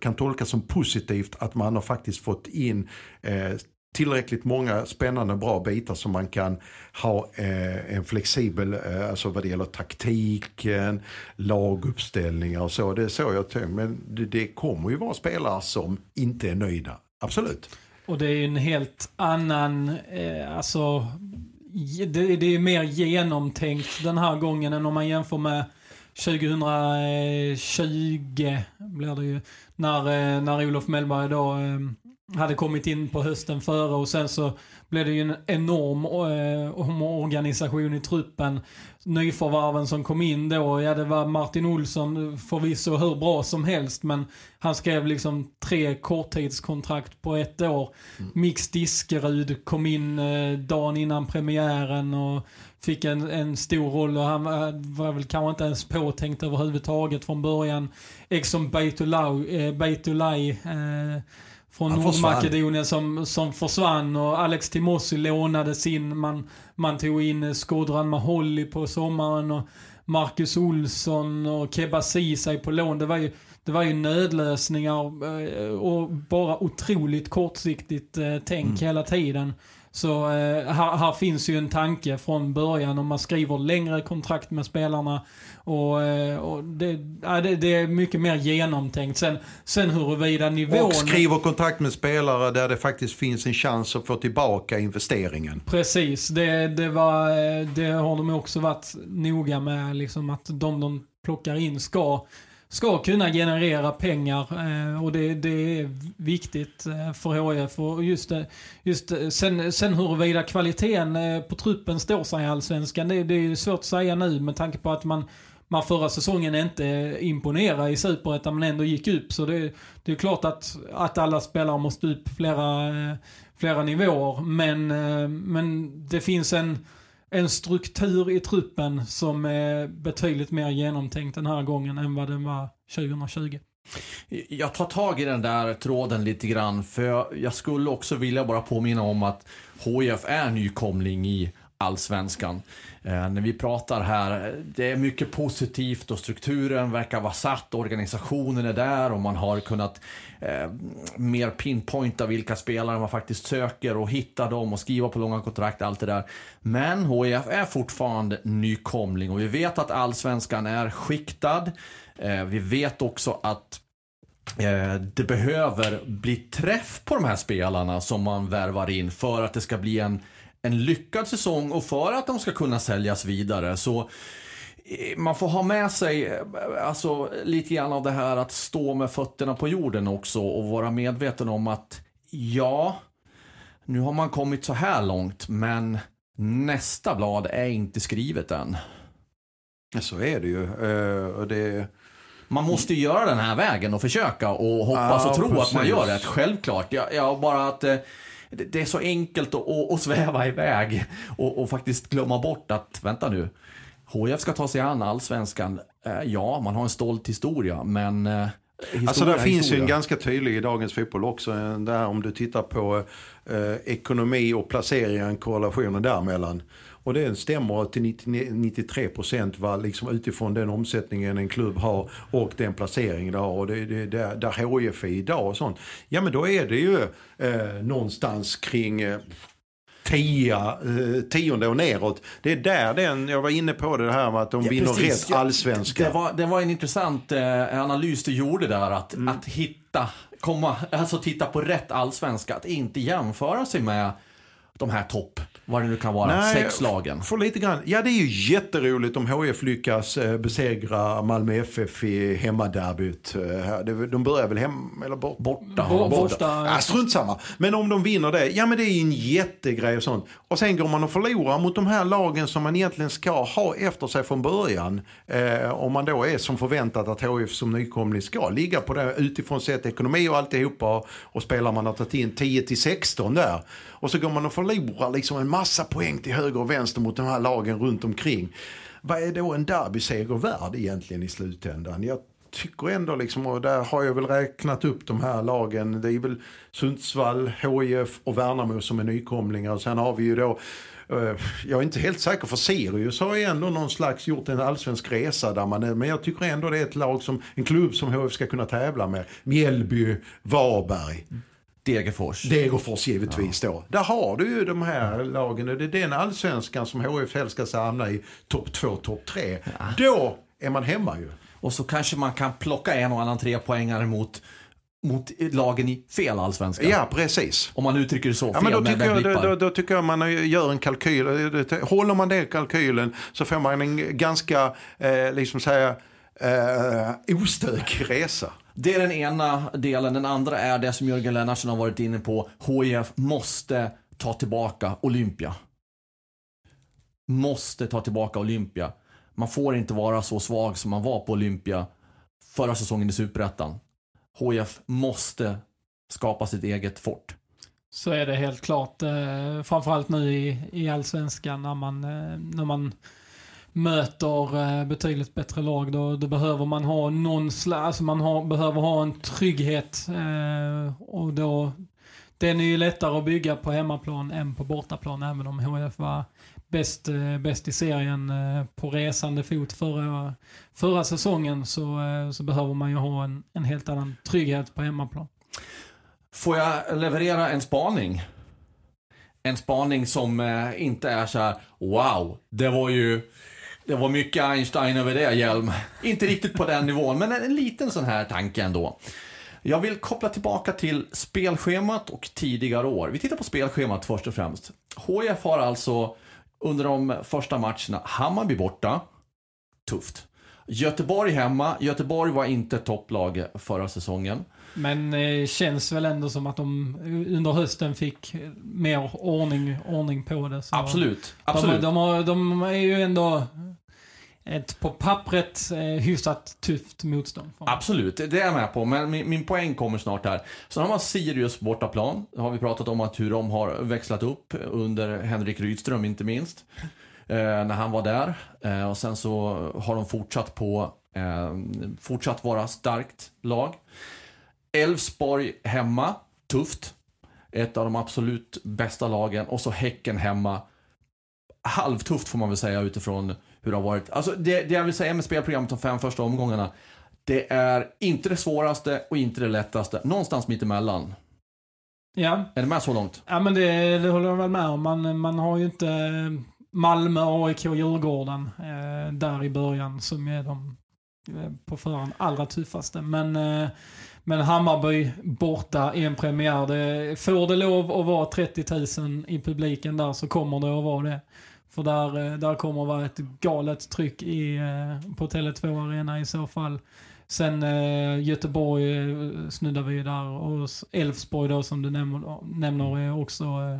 B: kan tolkas som positivt, att man har faktiskt fått in eh, tillräckligt många spännande bra bitar som man kan ha eh, en flexibel, eh, alltså vad det gäller taktiken, laguppställningar och så. Det är så jag tänker. Men det, det kommer ju vara spelare som inte är nöjda. Absolut.
C: Och det är ju en helt annan, eh, alltså det, det är mer genomtänkt den här gången än om man jämför med 2020 blir det ju. När, eh, när Olof Mellberg då eh, hade kommit in på hösten före och sen så blev det ju en enorm eh, omorganisation i truppen. Nyförvärven som kom in då, ja det var Martin Olsson förvisso hur bra som helst men han skrev liksom tre korttidskontrakt på ett år. Mm. Mix Diskerud kom in eh, dagen innan premiären och fick en, en stor roll och han var väl kanske inte ens påtänkt överhuvudtaget från början. Exxon Beitolai eh, från Nordmakedonien som, som försvann och Alex Timossi lånades in. Man, man tog in Skodran Maholli på sommaren och Marcus Olsson och Keba Ceesay på lån. Det var ju, det var ju nödlösningar eh, och bara otroligt kortsiktigt eh, tänk mm. hela tiden. Så eh, här, här, finns ju en tanke från början om man skriver längre kontrakt med spelarna. Och, eh, och det, ja, det, det, är mycket mer genomtänkt. Sen, sen huruvida nivån...
B: Och skriver kontrakt med spelare där det faktiskt finns en chans att få tillbaka investeringen.
C: Precis, det, det, var, eh, det har de också varit noga med. Liksom att de de plockar in ska ska kunna generera pengar eh, och det, det, är viktigt eh, för HIF. Och just, eh, just sen, sen huruvida kvaliteten på truppen står sig i Allsvenskan, det, det är svårt att säga nu med tanke på att man man förra säsongen inte imponerade i Superettan men ändå gick upp. Så det, det är klart att, att alla spelare måste upp flera, flera nivåer. Men, men det finns en en struktur i truppen som är betydligt mer genomtänkt den här gången än vad den var 2020.
A: Jag tar tag i den där tråden lite grann för jag, skulle också vilja bara påminna om att HIF är nykomling i allsvenskan. Eh, när vi pratar här, det är mycket positivt och strukturen verkar vara satt, organisationen är där och man har kunnat eh, mer pinpointa vilka spelare man faktiskt söker och hitta dem och skriva på långa kontrakt, allt det där. Men HIF är fortfarande nykomling och vi vet att allsvenskan är skiktad. Eh, vi vet också att eh, det behöver bli träff på de här spelarna som man värvar in för att det ska bli en en lyckad säsong och för att de ska kunna säljas vidare. Så eh, man får ha med sig eh, alltså, lite grann av det här att stå med fötterna på jorden också och vara medveten om att ja, nu har man kommit så här långt men nästa blad är inte skrivet än.
B: Så är det ju. Uh, det...
A: Man måste ju göra den här vägen och försöka och hoppas ja, och tro precis. att man gör rätt. Självklart. Ja, ja bara att det är så enkelt att, att sväva iväg och, och, faktiskt glömma bort att, vänta nu, HIF ska ta sig an allsvenskan. Eh, ja, man har en stolt historia, men eh,
B: Alltså där finns ju en ganska tydlig i dagens fotboll också. Där om du tittar på eh, ekonomi och placering, korrelationen däremellan. Och det stämmer till 93 procent liksom utifrån den omsättningen en klubb har och den placeringen det har. Och det, det, där, där HIF är idag och sånt. Ja men då är det ju eh, någonstans kring eh, tia, eh, tionde och neråt. Det är där den, jag var inne på det här med att de ja, vinner precis. rätt allsvenska.
A: Det var, det var en intressant eh, analys du gjorde där att, mm. att hitta, komma, alltså titta på rätt allsvenska. Att inte jämföra sig med de här topp vad det nu kan vara,
B: Nej,
A: sex lagen.
B: För lite grann. Ja, det är ju jätteroligt om HF lyckas eh, besegra Malmö FF i hemmaderbyt. Eh, De börjar väl hem, eller bort,
A: Borta.
C: Bo-
A: Borta.
C: borta.
B: Ja, strunt samma. Men om de vinner det, ja men det är en jättegrej och sånt. Och sen går man och förlorar mot de här lagen som man egentligen ska ha efter sig från början. Eh, om man då är som förväntat att HF som nykomling ska ligga på det utifrån sett ekonomi och alltihopa. Och spelar man har tagit in 10 till 16 där. Och så går man och förlorar liksom en massa poäng till höger och vänster mot de här lagen runt omkring. Vad är då en derbyseger värd egentligen i slutändan? Jag tycker ändå liksom, och där har jag väl räknat upp de här lagen. Det är väl Sundsvall, HIF och Värnamo som är nykomlingar. Och sen har vi ju då eh, jag är inte helt säker för Sirius har ju ändå någon slags gjort en allsvensk resa där man är, men jag tycker ändå det är ett lag som, en klubb som HF ska kunna tävla med. Mjällby, Varberg.
A: Degerfors.
B: Degerfors givetvis då. Där har du ju de här lagen och det är den allsvenskan som helst ska hamna i topp 2, topp 3. Då är man hemma ju.
A: Och så kanske man kan plocka en och annan trepoängare mot, mot lagen i fel allsvenska.
B: Ja, precis.
A: Om man uttrycker det så.
B: Ja, men då, tycker jag, då, då, då tycker jag man gör en kalkyl. Håller man den kalkylen så får man en ganska, eh, liksom säga, eh, ostökig resa.
A: Det är den ena delen. Den andra är det som Jörgen Lennartsson har varit inne på. HIF måste ta tillbaka Olympia. Måste ta tillbaka Olympia. Man får inte vara så svag som man var på Olympia förra säsongen i Superettan. HIF måste skapa sitt eget fort.
C: Så är det helt klart. Eh, framförallt nu i, i allsvenskan när man, eh, när man möter eh, betydligt bättre lag. Då, då behöver man ha någon slags, alltså man har, behöver ha en trygghet. Eh, och då, den är ju lättare att bygga på hemmaplan än på bortaplan. Även om HF var bäst, eh, bäst i serien eh, på resande fot förra, förra säsongen så, eh, så behöver man ju ha en, en helt annan trygghet på hemmaplan.
A: Får jag leverera en spaning? En spaning som eh, inte är så här: wow, det var ju det var mycket Einstein över det, Hjelm. Inte riktigt på den nivån, men en, liten sån här tanke ändå. Jag vill koppla tillbaka till spelschemat och tidigare år. Vi tittar på spelschemat först och främst. HIF har alltså under de första matcherna Hammarby borta. Tufft. Göteborg hemma. Göteborg var inte topplag förra säsongen.
C: Men eh, känns väl ändå som att de under hösten fick mer ordning, ordning på det. Så
A: Absolut.
C: De,
A: Absolut.
C: de, har, de är ju ändå ett på pappret eh, hyfsat tufft motstånd.
A: Absolut, det är jag med på. Men min, min poäng kommer snart här. Sen har man Sirius bortaplan. Det har vi pratat om att hur de har växlat upp under Henrik Rydström inte minst. Eh, när han var där. Eh, och sen så har de fortsatt på eh, fortsatt vara starkt lag. Elfsborg hemma, tufft. Ett av de absolut bästa lagen. Och så Häcken hemma. Halvtufft får man väl säga utifrån hur det har varit. Alltså det, det jag vill säga med spelprogrammet de fem första omgångarna. Det är inte det svåraste och inte det lättaste. Någonstans mittemellan.
C: Ja,
A: Är det med så långt?
C: ja men det, det håller jag väl med om. Man, man har ju inte Malmö, AIK, Djurgården eh, där i början som är de eh, på förhand allra tuffaste. Men, eh, men Hammarby borta i en premiär. Det, får det lov att vara 30 000 i publiken där så kommer det att vara det. För där, eh, där kommer att vara ett galet tryck i, eh, på Tele2 Arena i så fall. Sen eh, Göteborg eh, snuddar vi ju där och Elfsborg då som du nämner, nämner är också eh,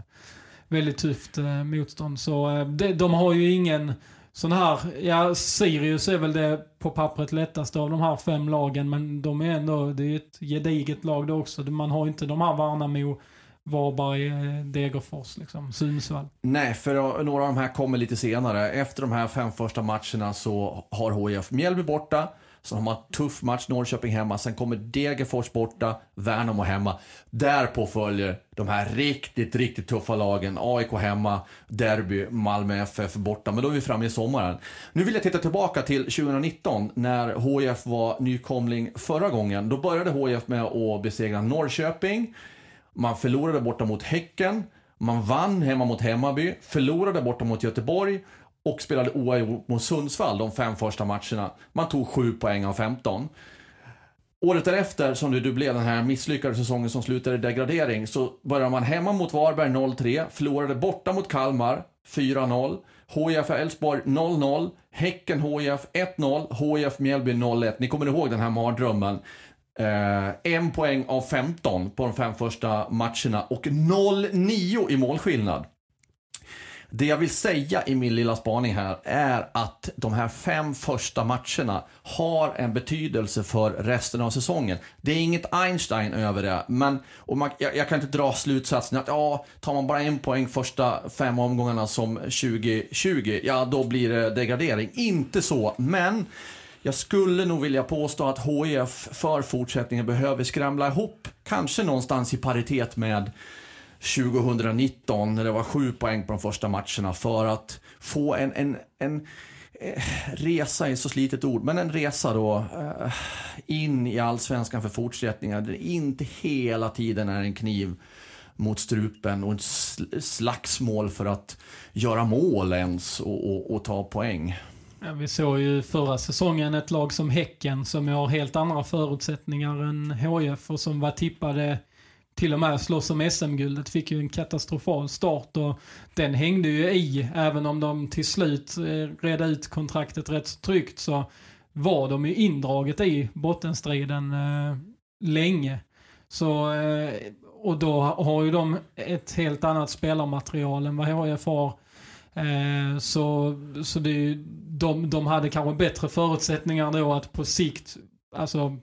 C: väldigt tufft eh, motstånd. Så eh, de, de har ju ingen sån här, ja Sirius är väl det på pappret lättaste av de här fem lagen men de är ändå, det är ett gediget lag det också. Man har inte de här Värnamo, Varberg, eh, Degerfors liksom, Sundsvall.
A: Nej, för eh, några av de här kommer lite senare. Efter de här fem första matcherna så har HIF Mjällby borta. Sen har man tuff match Norrköping hemma. Sen kommer Degerfors borta, Värnamo hemma. Därpå följer de här riktigt, riktigt tuffa lagen. AIK hemma, Derby, Malmö FF borta. Men då är vi framme i sommaren. Nu vill jag titta tillbaka till 2019 när HIF var nykomling förra gången. Då började HIF med att besegra Norrköping. Man förlorade borta mot Häcken. Man vann hemma mot Hemmaby, förlorade borta mot Göteborg och spelade oavgjort mot Sundsvall de fem första matcherna. Man tog 7 poäng av 15. Året därefter, som det blev den här misslyckade säsongen som slutade i degradering, så började man hemma mot Varberg 0-3, förlorade borta mot Kalmar 4-0, HIF Elfsborg 0-0, Häcken HIF 1-0, HIF Mjällby 0-1. Ni kommer ihåg den här mardrömmen. Eh, en poäng av 15 på de fem första matcherna och 0-9 i målskillnad. Det jag vill säga i min lilla spaning här är att de här fem första matcherna har en betydelse för resten av säsongen. Det är inget Einstein över det, men och man, jag, jag, kan inte dra slutsatsen att ja, tar man bara en poäng första fem omgångarna som 2020, ja då blir det degradering. Inte så, men jag skulle nog vilja påstå att HIF för fortsättningen behöver skramla ihop, kanske någonstans i paritet med 2019 när det var sju poäng på de första matcherna för att få en, en, en eh, resa är så slitet ord, men en resa då eh, in i allsvenskan för fortsättningar där det inte hela tiden är en kniv mot strupen och ett slagsmål för att göra mål ens och, och, och ta poäng.
C: Ja, vi såg ju förra säsongen ett lag som Häcken som har helt andra förutsättningar än HIF och som var tippade till och med slåss om SM-guldet. Fick ju en katastrofal start och den hängde ju i. Även om de till slut eh, redde ut kontraktet rätt så tryggt så var de ju indraget i bottenstriden eh, länge. Så, eh, och då har ju de ett helt annat spelarmaterial än vad HIF har. Eh, så så det, de, de hade kanske bättre förutsättningar då att på sikt alltså,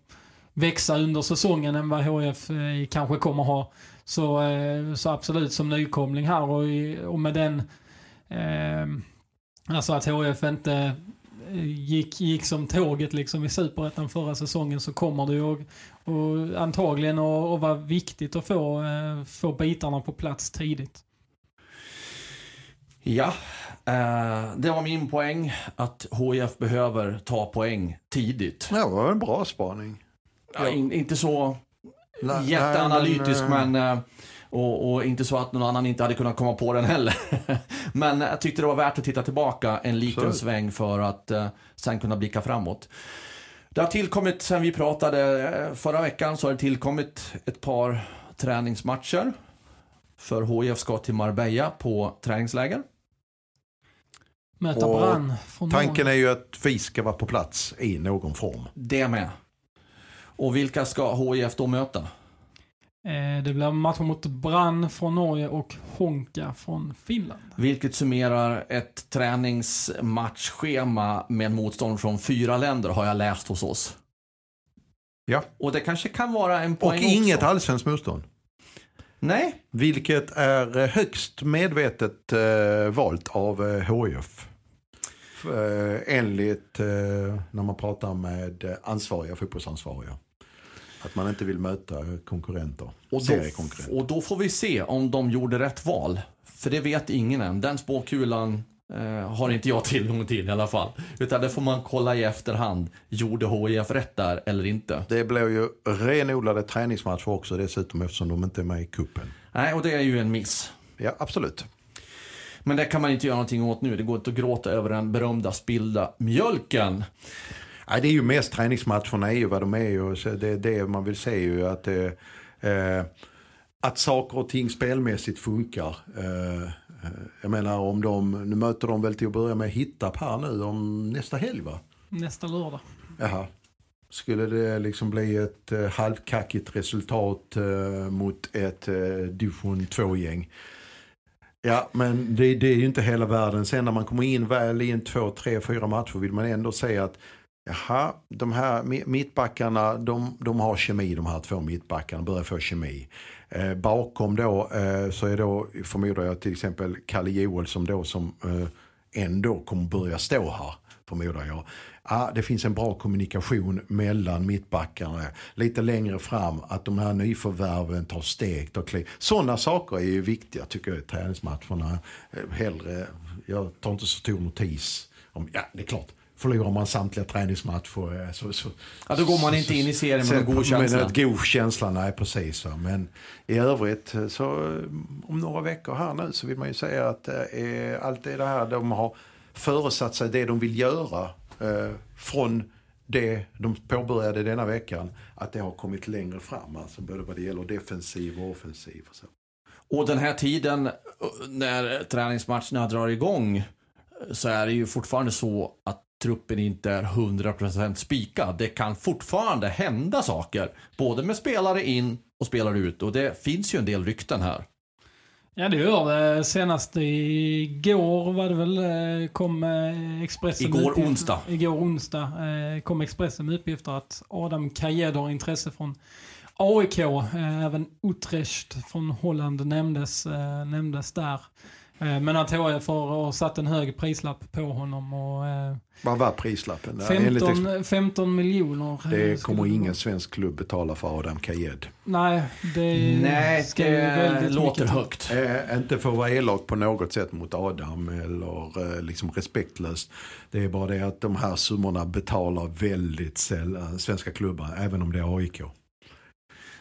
C: växa under säsongen än vad HF eh, kanske kommer ha. Så, eh, så absolut som nykomling här och, och med den eh, Alltså att HF inte eh, gick, gick som tåget liksom i Superettan förra säsongen så kommer det ju och, och antagligen att vara viktigt att få, eh, få bitarna på plats tidigt.
A: Ja, eh, det var min poäng att HIF behöver ta poäng tidigt.
B: Ja, det var en bra spaning.
A: Ja, in, inte så nej, jätteanalytisk nej, men, men eh, och, och, inte så att någon annan inte hade kunnat komma på den heller. men jag tyckte det var värt att titta tillbaka en liten så. sväng för att uh, sen kunna blicka framåt. Det har tillkommit, sen vi pratade eh, förra veckan, så har det tillkommit ett par träningsmatcher. För HIF ska till Marbella på träningsläger.
C: Möta Brann.
B: Tanken är ju att vi ska vara på plats i någon form.
A: Det med. Och vilka ska HIF då möta?
C: Eh, det blir matcher mot Brann från Norge och Honka från Finland.
A: Vilket summerar ett träningsmatchschema med motstånd från fyra länder har jag läst hos oss.
B: Ja.
A: Och det kanske kan vara en poäng
B: Och inget allsvenskt motstånd.
A: Nej.
B: Vilket är högst medvetet eh, valt av eh, HIF. Eh, enligt eh, när man pratar med ansvariga fotbollsansvariga. Att man inte vill möta konkurrenter,
A: och då, och då får vi se om de gjorde rätt val. För det vet ingen än. Den spåkulan eh, har inte jag tillgång till i alla fall. Utan det får man kolla i efterhand. Gjorde HIF rätt där eller inte?
B: Det blir ju renodlade träningsmatcher också dessutom eftersom de inte är med i kuppen.
A: Nej, och det är ju en miss.
B: Ja, absolut.
A: Men det kan man inte göra någonting åt nu. Det går inte att gråta över den berömda spillda mjölken.
B: Nej, det är ju mest träningsmatcherna är ju vad de är. Och så det, det man vill se ju att, eh, att saker och ting spelmässigt funkar. Eh, jag menar om de, nu möter de väl till att börja med Hittarp här nu om nästa helg va?
C: Nästa lördag.
B: Jaha. Skulle det liksom bli ett eh, halvkackigt resultat eh, mot ett eh, division 2-gäng Ja, men det, det, är ju inte hela världen. Sen när man kommer in väl i en två, tre, fyra matcher vill man ändå säga att jaha, de här mittbackarna, de, de har kemi, de här två mittbackarna, börjar få kemi. Eh, bakom då eh, så är då, förmodar jag till exempel Kalle Joel som då som eh, ändå kommer börja stå här, förmodar jag ah, det finns en bra kommunikation mellan mittbackarna. Lite längre fram att de här nyförvärven tar steg, tar kliv. Sådana saker är ju viktiga tycker jag i träningsmatcherna. Eh, hellre, jag tar inte så stor notis om, ja det är klart. Förlorar man samtliga träningsmatcher eh, så, så,
A: ja, då går man inte in i serien med en god känsla. Med
B: en god känsla, nej precis. Men i övrigt eh, så om några veckor här nu så vill man ju säga att eh, allt det här de har föresatt sig det de vill göra Eh, från det de påbörjade denna veckan, att det har kommit längre fram. Alltså både vad det gäller defensiv och offensiv. Och så.
A: Och den här tiden när träningsmatcherna drar igång så är det ju fortfarande så att truppen inte är 100% spikad. Det kan fortfarande hända saker. Både med spelare in och spelare ut. Och det finns ju en del rykten här.
C: Ja det gör det. Senast igår var det väl, eh, kom eh, Expressen
A: Igår
C: uppgifter,
A: onsdag.
C: Igår onsdag eh, kom Expressen med uppgifter att Adam Kajed har intresse från AIK. Även Utrecht från Holland nämndes, nämndes där. Men att HF har satt en hög prislapp på honom. Och,
B: Vad var prislappen?
C: 15, 15 miljoner.
B: Det kommer ingen svensk klubb betala för Adam Kajed.
C: Nej, det,
A: Nej,
C: ska
A: det låter högt.
B: Eh, inte för att vara elak på något sätt mot Adam eller eh, liksom respektlöst. Det är bara det att de här summorna betalar väldigt sällan svenska klubbar, även om det är AIK.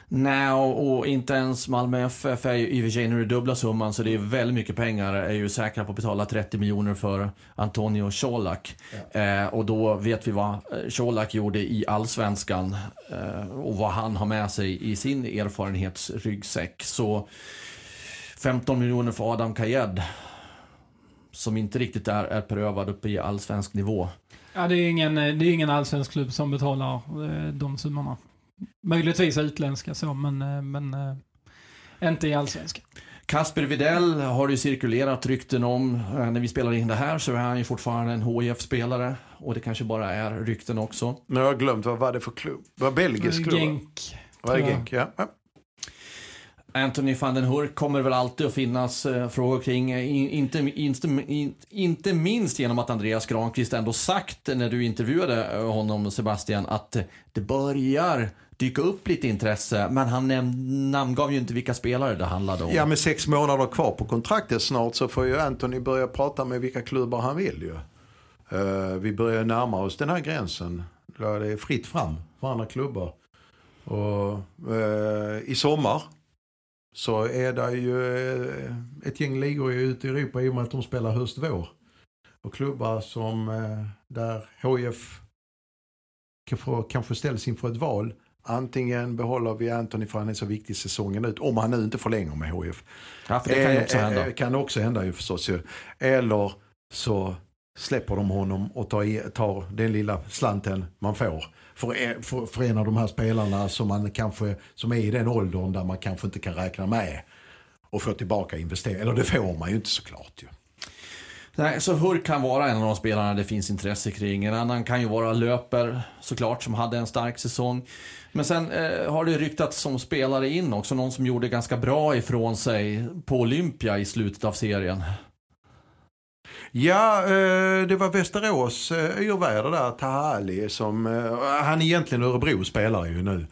A: Nej, och, och inte ens Malmö FF är ju i och för sig nu dubbla summan så det är väldigt mycket pengar. Är ju säkra på att betala 30 miljoner för Antonio Colak. Ja. Eh, och då vet vi vad eh, Colak gjorde i Allsvenskan eh, och vad han har med sig i sin erfarenhetsryggsäck. Så 15 miljoner för Adam Kajed som inte riktigt är, är prövad uppe i allsvensk nivå.
C: Ja, det är ingen, det är ingen allsvensk klubb som betalar eh, de summorna. Möjligtvis utländska så, men, eh, men äh, inte i allsvenska.
A: Kasper Videll har det cirkulerat rykten om. När vi spelar in det här så är han ju fortfarande en hif spelare Och det kanske bara är rykten också.
B: Men jag har glömt, vad var det för klubb? Var det belgisk klubb?
C: Genk.
B: Var det Genk, ja. ja.
A: Anthony van den Hurk kommer väl alltid att finnas eh, frågor kring. Inte, inte, inte minst genom att Andreas Granqvist ändå sagt när du intervjuade honom Sebastian att det börjar dyka upp lite intresse. Men han namngav ju inte vilka spelare det handlade om.
B: Ja, med sex månader kvar på kontraktet snart så får ju Anthony börja prata med vilka klubbar han vill ju. Uh, vi börjar närma oss den här gränsen. Där det är fritt fram för andra klubbar. Och uh, i sommar så är det ju uh, ett gäng ligor ute i Europa i och med att de spelar höst-vår. Och klubbar som där HIF kanske ställs inför ett val Antingen behåller vi Anthony för han är så viktig säsongen ut. Om han nu inte förlänger med HF.
A: Ja, det kan ju också hända.
B: Eh, kan också hända ju förstås ju. Eller så släpper de honom och tar, tar den lilla slanten man får. För, för, för en av de här spelarna som, man kanske, som är i den åldern där man kanske inte kan räkna med. Och få tillbaka investering. Eller det får man ju inte såklart ju.
A: Nej, så Hurk kan vara en av de spelarna det finns intresse kring. En annan kan ju vara Löper såklart som hade en stark säsong. Men sen eh, har det ryktats som spelare in också. Någon som gjorde ganska bra ifrån sig på Olympia i slutet av serien.
B: Ja, eh, det var Västerås eh, yrväder där, Tahali, som, eh, han är egentligen Örebro spelare ju nu.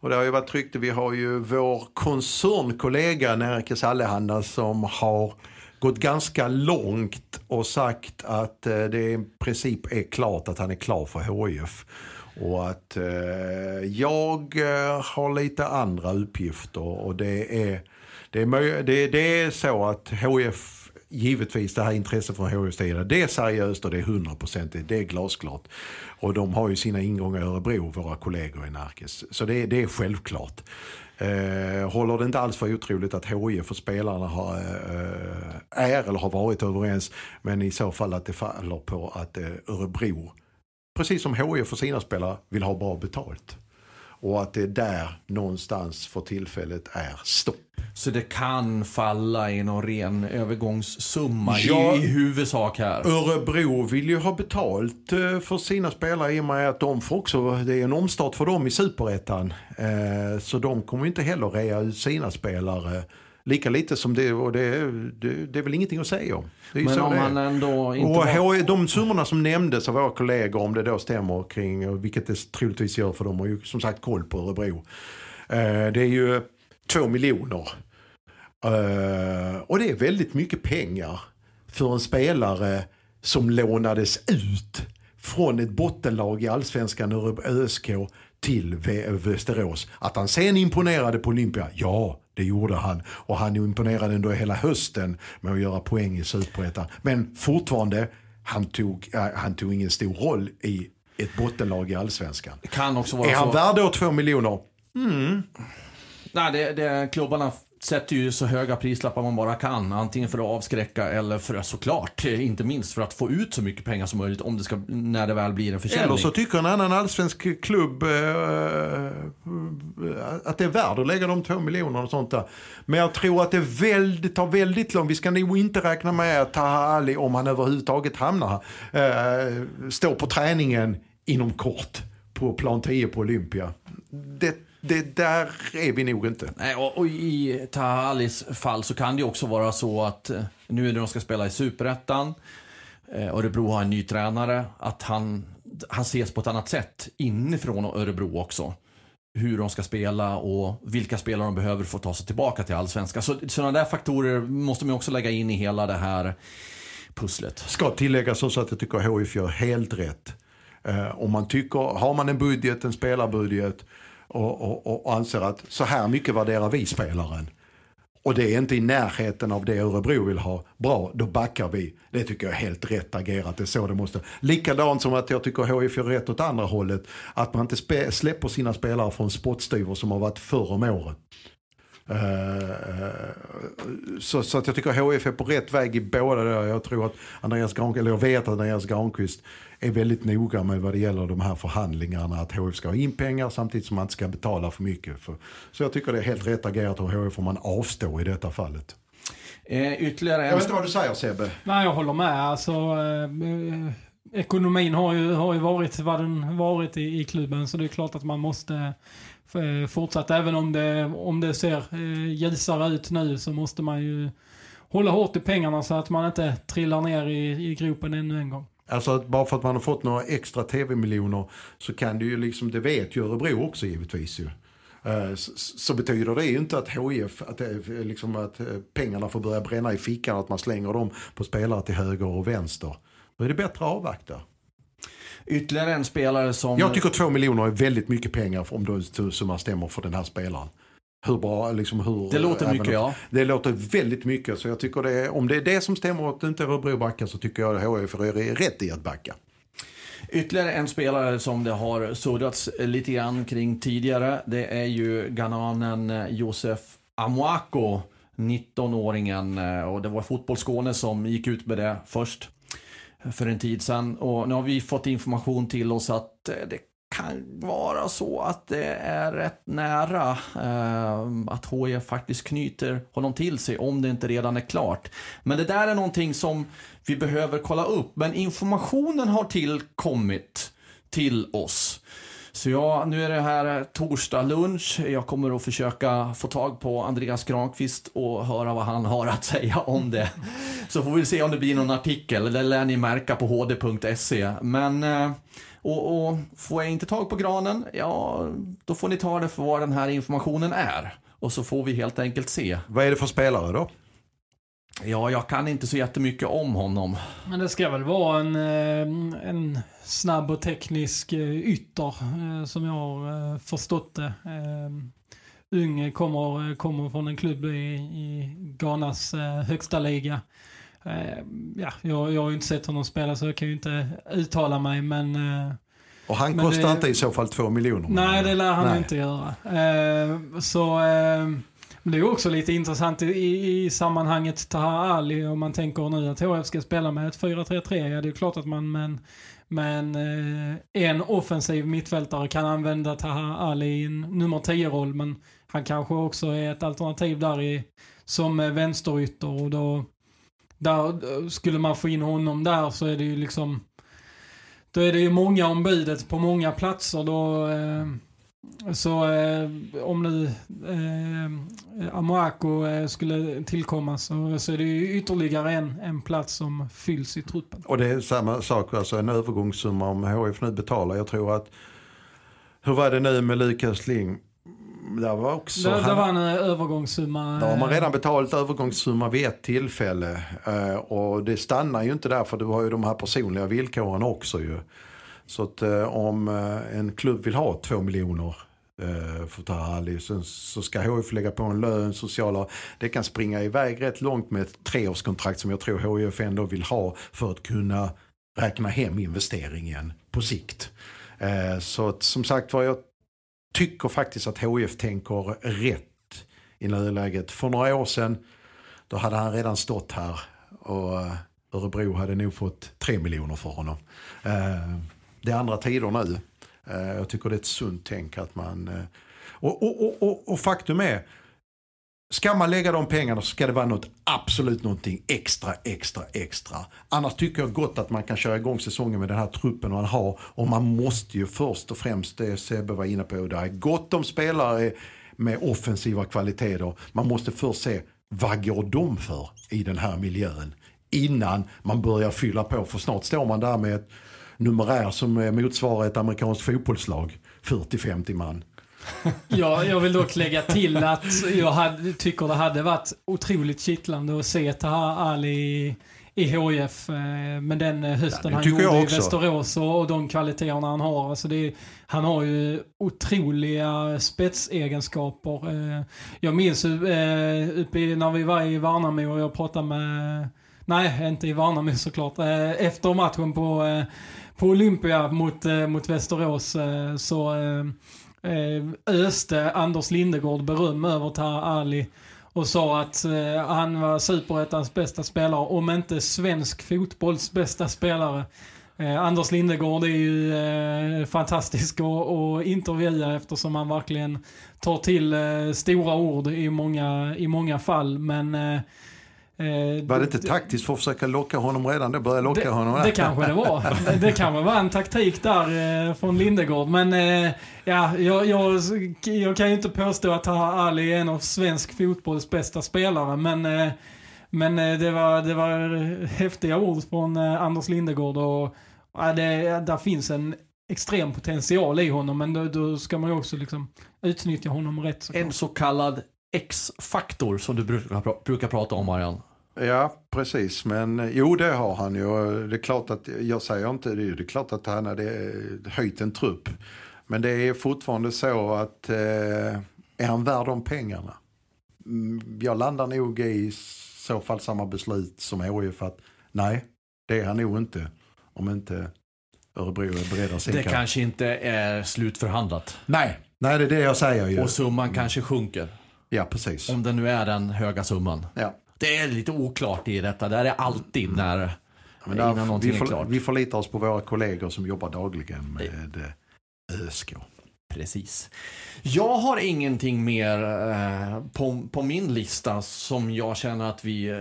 B: Och det har ju varit rykte, vi har ju vår koncernkollega Nerikes Allehanda som har gått ganska långt och sagt att det i princip är klart att han är klar för HIF. Och att eh, jag eh, har lite andra uppgifter och det är, det är, det, det är så att HIF givetvis det här intresset från HIFs sida, det är seriöst och det är hundraprocentigt, det är glasklart. Och de har ju sina ingångar i Örebro, våra kollegor i Närkes. Så det, det är självklart. Eh, håller det inte alls för otroligt att HIF och spelarna har, eh, är eller har varit överens. Men i så fall att det faller på att eh, Örebro, precis som HIF för sina spelare, vill ha bra betalt. Och att det där någonstans för tillfället är stopp.
A: Så det kan falla i någon ren övergångssumma ja, i, i huvudsak här?
B: Örebro vill ju ha betalt eh, för sina spelare i och med att de får också, det är en omstart för dem i superettan. Eh, så de kommer inte heller rea ut sina spelare Lika lite som det, och det, det, det är väl ingenting att säga om.
A: Men om han ändå inte
B: och var... De summorna som nämndes av våra kollegor, om det då stämmer kring, vilket det troligtvis gör för de har ju som sagt koll på Örebro. Eh, det är ju två miljoner. Eh, och det är väldigt mycket pengar för en spelare som lånades ut från ett bottenlag i allsvenskan ÖSK till Västerås. Att han sen imponerade på Olympia, ja det gjorde han. Och han imponerade ändå hela hösten med att göra poäng i Superettan. Men fortfarande, han tog, äh, han tog ingen stor roll i ett bottenlag i allsvenskan.
A: Det kan också vara
B: Är han
A: så.
B: värd då 2 miljoner?
A: Nej, det, det, klubbarna sätter ju så höga prislappar man bara kan. Antingen för att avskräcka eller för att såklart, eh, inte minst för att få ut så mycket pengar som möjligt om det ska, när det väl blir en försäljning.
B: Eller så tycker en annan allsvensk klubb eh, eh att det är värt att lägga de två miljonerna och sånt där. Men jag tror att det väldigt, tar väldigt långt. Vi ska nog inte räkna med att Taha Ali, om han överhuvudtaget hamnar här, eh, står på träningen inom kort på plan 10 på Olympia. Det, det där är vi nog inte.
A: Nej, och, och i Taha Alis fall så kan det också vara så att eh, nu när de ska spela i Superettan, eh, Örebro har en ny tränare, att han, han ses på ett annat sätt inifrån Örebro också. Hur de ska spela och vilka spelare de behöver för att ta sig tillbaka till Allsvenskan. Så sådana där faktorer måste man också lägga in i hela det här pusslet.
B: Ska tilläggas också att jag tycker HIF gör helt rätt. Eh, om man tycker, har man en budget, en spelarbudget och, och, och anser att så här mycket värderar vi spelaren. Och det är inte i närheten av det Örebro vill ha. Bra, då backar vi. Det tycker jag är helt rätt agerat. Det är så det måste. Likadant som att jag tycker HIF gör rätt åt andra hållet. Att man inte spe, släpper sina spelare från spottstyver som har varit förr om året. Eh, så, så att jag tycker HIF är på rätt väg i båda där. Jag tror att Andreas Granqvist, eller jag vet att Andreas Granqvist är väldigt noga med vad det gäller de här förhandlingarna. Att HIF ska ha in pengar samtidigt som man inte ska betala för mycket. För, så jag tycker det är helt rätt agerat och HIF får man avstå i detta fallet.
A: Eh, ytterligare
B: Jag
A: en...
B: vet inte vad du säger Sebbe.
C: Nej, jag håller med. Alltså, eh, eh, ekonomin har ju, har ju varit vad den varit i, i klubben, så det är klart att man måste Eh, fortsatt. Även om det, om det ser eh, ljusare ut nu så måste man ju hålla hårt i pengarna så att man inte trillar ner i, i gropen ännu en gång.
B: Alltså att bara för att man har fått några extra tv-miljoner så kan det ju liksom, det vet ju Örebro också givetvis ju. Eh, så, betyder det ju inte att HIF, att, liksom att pengarna får börja bränna i fickan, att man slänger dem på spelare till höger och vänster. Då är det bättre att avvakta.
A: Ytterligare en spelare som...
B: Jag tycker två miljoner är väldigt mycket pengar om då summan stämmer för den här spelaren. Hur bra, liksom hur...
A: Det låter mycket,
B: om-
A: ja.
B: Det låter väldigt mycket, så jag tycker det är, om det är det som stämmer och att inte Örebro backar så tycker jag HIF är rätt i att backa.
A: Ytterligare en spelare som det har suddats lite grann kring tidigare, det är ju ghananen Josef Amoako, 19-åringen. Och det var Fotboll Skåne som gick ut med det först för en tid sedan. Och nu har vi fått information till oss att eh, det kan vara så att det är rätt nära eh, att HIF faktiskt knyter honom till sig om det inte redan är klart. Men det där är någonting som vi behöver kolla upp. Men informationen har tillkommit till oss. Så ja, nu är det här eh, torsdag lunch. Jag kommer att försöka få tag på Andreas Granqvist och höra vad han har att säga om det. Så får vi se om det blir någon artikel. Det lär ni märka på hd.se. Men, eh, och, och får jag inte tag på granen, ja, då får ni ta det för vad den här informationen är. Och så får vi helt enkelt se.
B: Vad är det för spelare då?
A: Ja, jag kan inte så jättemycket om honom.
C: Men det ska väl vara en, eh, en snabb och teknisk eh, ytter eh, som jag har förstått det. Eh, Ung kommer, kommer från en klubb i, i Ghanas högsta liga. Ja, jag, jag har ju inte sett honom spela så jag kan ju inte uttala mig men
B: Och han
C: Men
B: kostar
C: det-
B: inte i så fall två miljoner.
C: Nej, det lär han
B: Nej.
C: inte göra. Så men det är också lite intressant i, i, i sammanhanget Taha Ali om man tänker nu att HF ska spela med ett 4-3-3. Ja, det är klart att man med en, eh, en, offensiv mittfältare kan använda Taha Ali i en nummer 10-roll, men han kanske också är ett alternativ där i, som eh, vänsterytter och då där, eh, skulle man få in honom där så är det ju liksom då är det ju många om budet på många platser då eh, så eh, om nu eh, Amoako eh, skulle tillkomma så, så är det ju ytterligare en, en plats som fylls i truppen.
B: Och det är samma sak, alltså en övergångssumma om HF nu betalar. Jag tror att, hur var det nu med Lukas Ling? Det var också...
C: Det, det
B: han-
C: var en eh, övergångssumma.
B: Då har man
C: eh,
B: redan betalat övergångssumma vid ett tillfälle. Eh, och det stannar ju inte där för du har ju de här personliga villkoren också ju. Så att eh, om eh, en klubb vill ha två miljoner eh, för Taha Ali så, så ska HIF lägga på en lön, sociala. Det kan springa iväg rätt långt med ett treårskontrakt som jag tror HIF ändå vill ha för att kunna räkna hem investeringen på sikt. Eh, så att, som sagt var, jag tycker faktiskt att HIF tänker rätt i nuläget. För några år sedan då hade han redan stått här och eh, Örebro hade nog fått tre miljoner för honom. Eh, det är andra tider nu. Eh, jag tycker det är ett sunt tänk att man... Eh, och, och, och, och, faktum är, ska man lägga de pengarna så ska det vara något, absolut någonting extra, extra, extra. Annars tycker jag gott att man kan köra igång säsongen med den här truppen man har. Och man måste ju först och främst, det Sebbe var inne på, det är gott om spelare med offensiva kvaliteter. Man måste först se, vad går de för i den här miljön? Innan man börjar fylla på, för snart står man där med ett numerär som motsvarar ett amerikanskt fotbollslag. 40-50 man.
C: ja, jag vill dock lägga till att jag hade, tycker det hade varit otroligt kittlande att se Taha Ali i, HIF eh, med den eh, hösten ja, han gjorde i Västerås och, de kvaliteterna han har. Alltså det, han har ju otroliga spetsegenskaper. Eh, jag minns uppe när vi var i Värnamo och jag pratade med Nej, inte i Värnamo såklart. Efter matchen på på Olympia mot, eh, mot Västerås eh, så eh, eh öste Anders Lindegård beröm över Taha Ali och sa att eh, han var superettans bästa spelare, om inte svensk fotbolls bästa spelare. Eh, Anders Lindegård är ju eh, fantastisk att intervjua eftersom han verkligen tar till eh, stora ord i många, i många fall. Men
B: eh, Eh, var det inte taktiskt för att försöka locka honom redan då? Börja locka
C: det,
B: honom?
C: Det kanske det var. Det kan väl vara en taktik där eh, från Lindegård. Men eh, ja, jag, jag, jag, kan ju inte påstå att Ali är en av svensk fotbolls bästa spelare. Men, eh, men eh, det, var, det var häftiga ord från eh, Anders Lindegård. Och, ja, det, där finns en extrem potential i honom. Men då, då ska man ju också liksom utnyttja honom rätt.
A: Såklart. En så kallad X-faktor som du brukar, brukar prata om Marian.
B: Ja, precis. Men jo, det har han ju. Det är klart att, jag säger inte det, det är klart att han hade höjt en trupp. Men det är fortfarande så att eh, är han värd de pengarna? Mm, jag landar nog i så fall samma beslut som HIF att nej, det är han nog inte. Om inte Örebro är beredda att.
A: Det kanske inte är slutförhandlat.
B: Nej, nej det är det jag säger ju.
A: Och summan mm. kanske sjunker.
B: Ja, precis.
A: Om det nu är den höga summan.
B: Ja.
A: Det är lite oklart i detta. Det är alltid när ja, men där, innan någonting
B: vi, för,
A: är klart.
B: Vi förlitar oss på våra kollegor som jobbar dagligen med eh, ÖSK.
A: Precis. Jag har ingenting mer eh, på, på, min lista som jag känner att vi eh,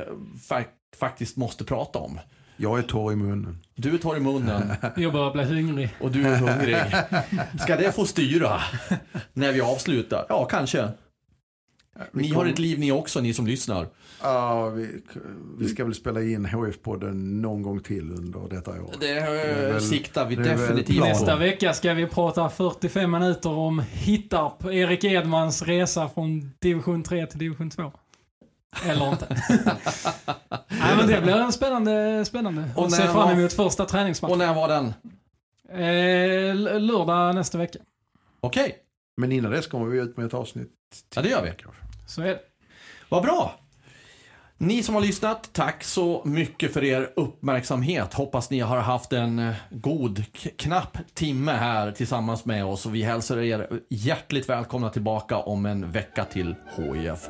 A: fa faktiskt måste prata om.
B: Jag är torr i munnen.
A: Du är torr i munnen.
C: jag börjar bli hungrig.
A: Och du är hungrig. Ska det få styra när vi avslutar? Ja, kanske. Ni kom... har ett liv ni också, ni som lyssnar.
B: Ja, vi, vi ska väl spela in HF-podden någon gång till under detta år.
A: Det, det väl, siktar vi definitivt
C: på. Nästa vecka ska vi prata 45 minuter om Hittarp, Erik Edmans resa från division 3 till division 2. Eller inte. Nej men det blir en spännande, spännande. Och ser fram emot första träningsmatchen.
A: Och när var den?
C: Eh, lördag nästa vecka.
A: Okej. Okay.
B: Men innan dess kommer vi ut med ett avsnitt.
A: Ja det gör vi.
C: Så är det.
A: Vad bra. Ni som har lyssnat, tack så mycket för er uppmärksamhet. Hoppas ni har haft en eh, god, knapp timme här tillsammans med oss. Och vi hälsar er hjärtligt välkomna tillbaka om en vecka till hif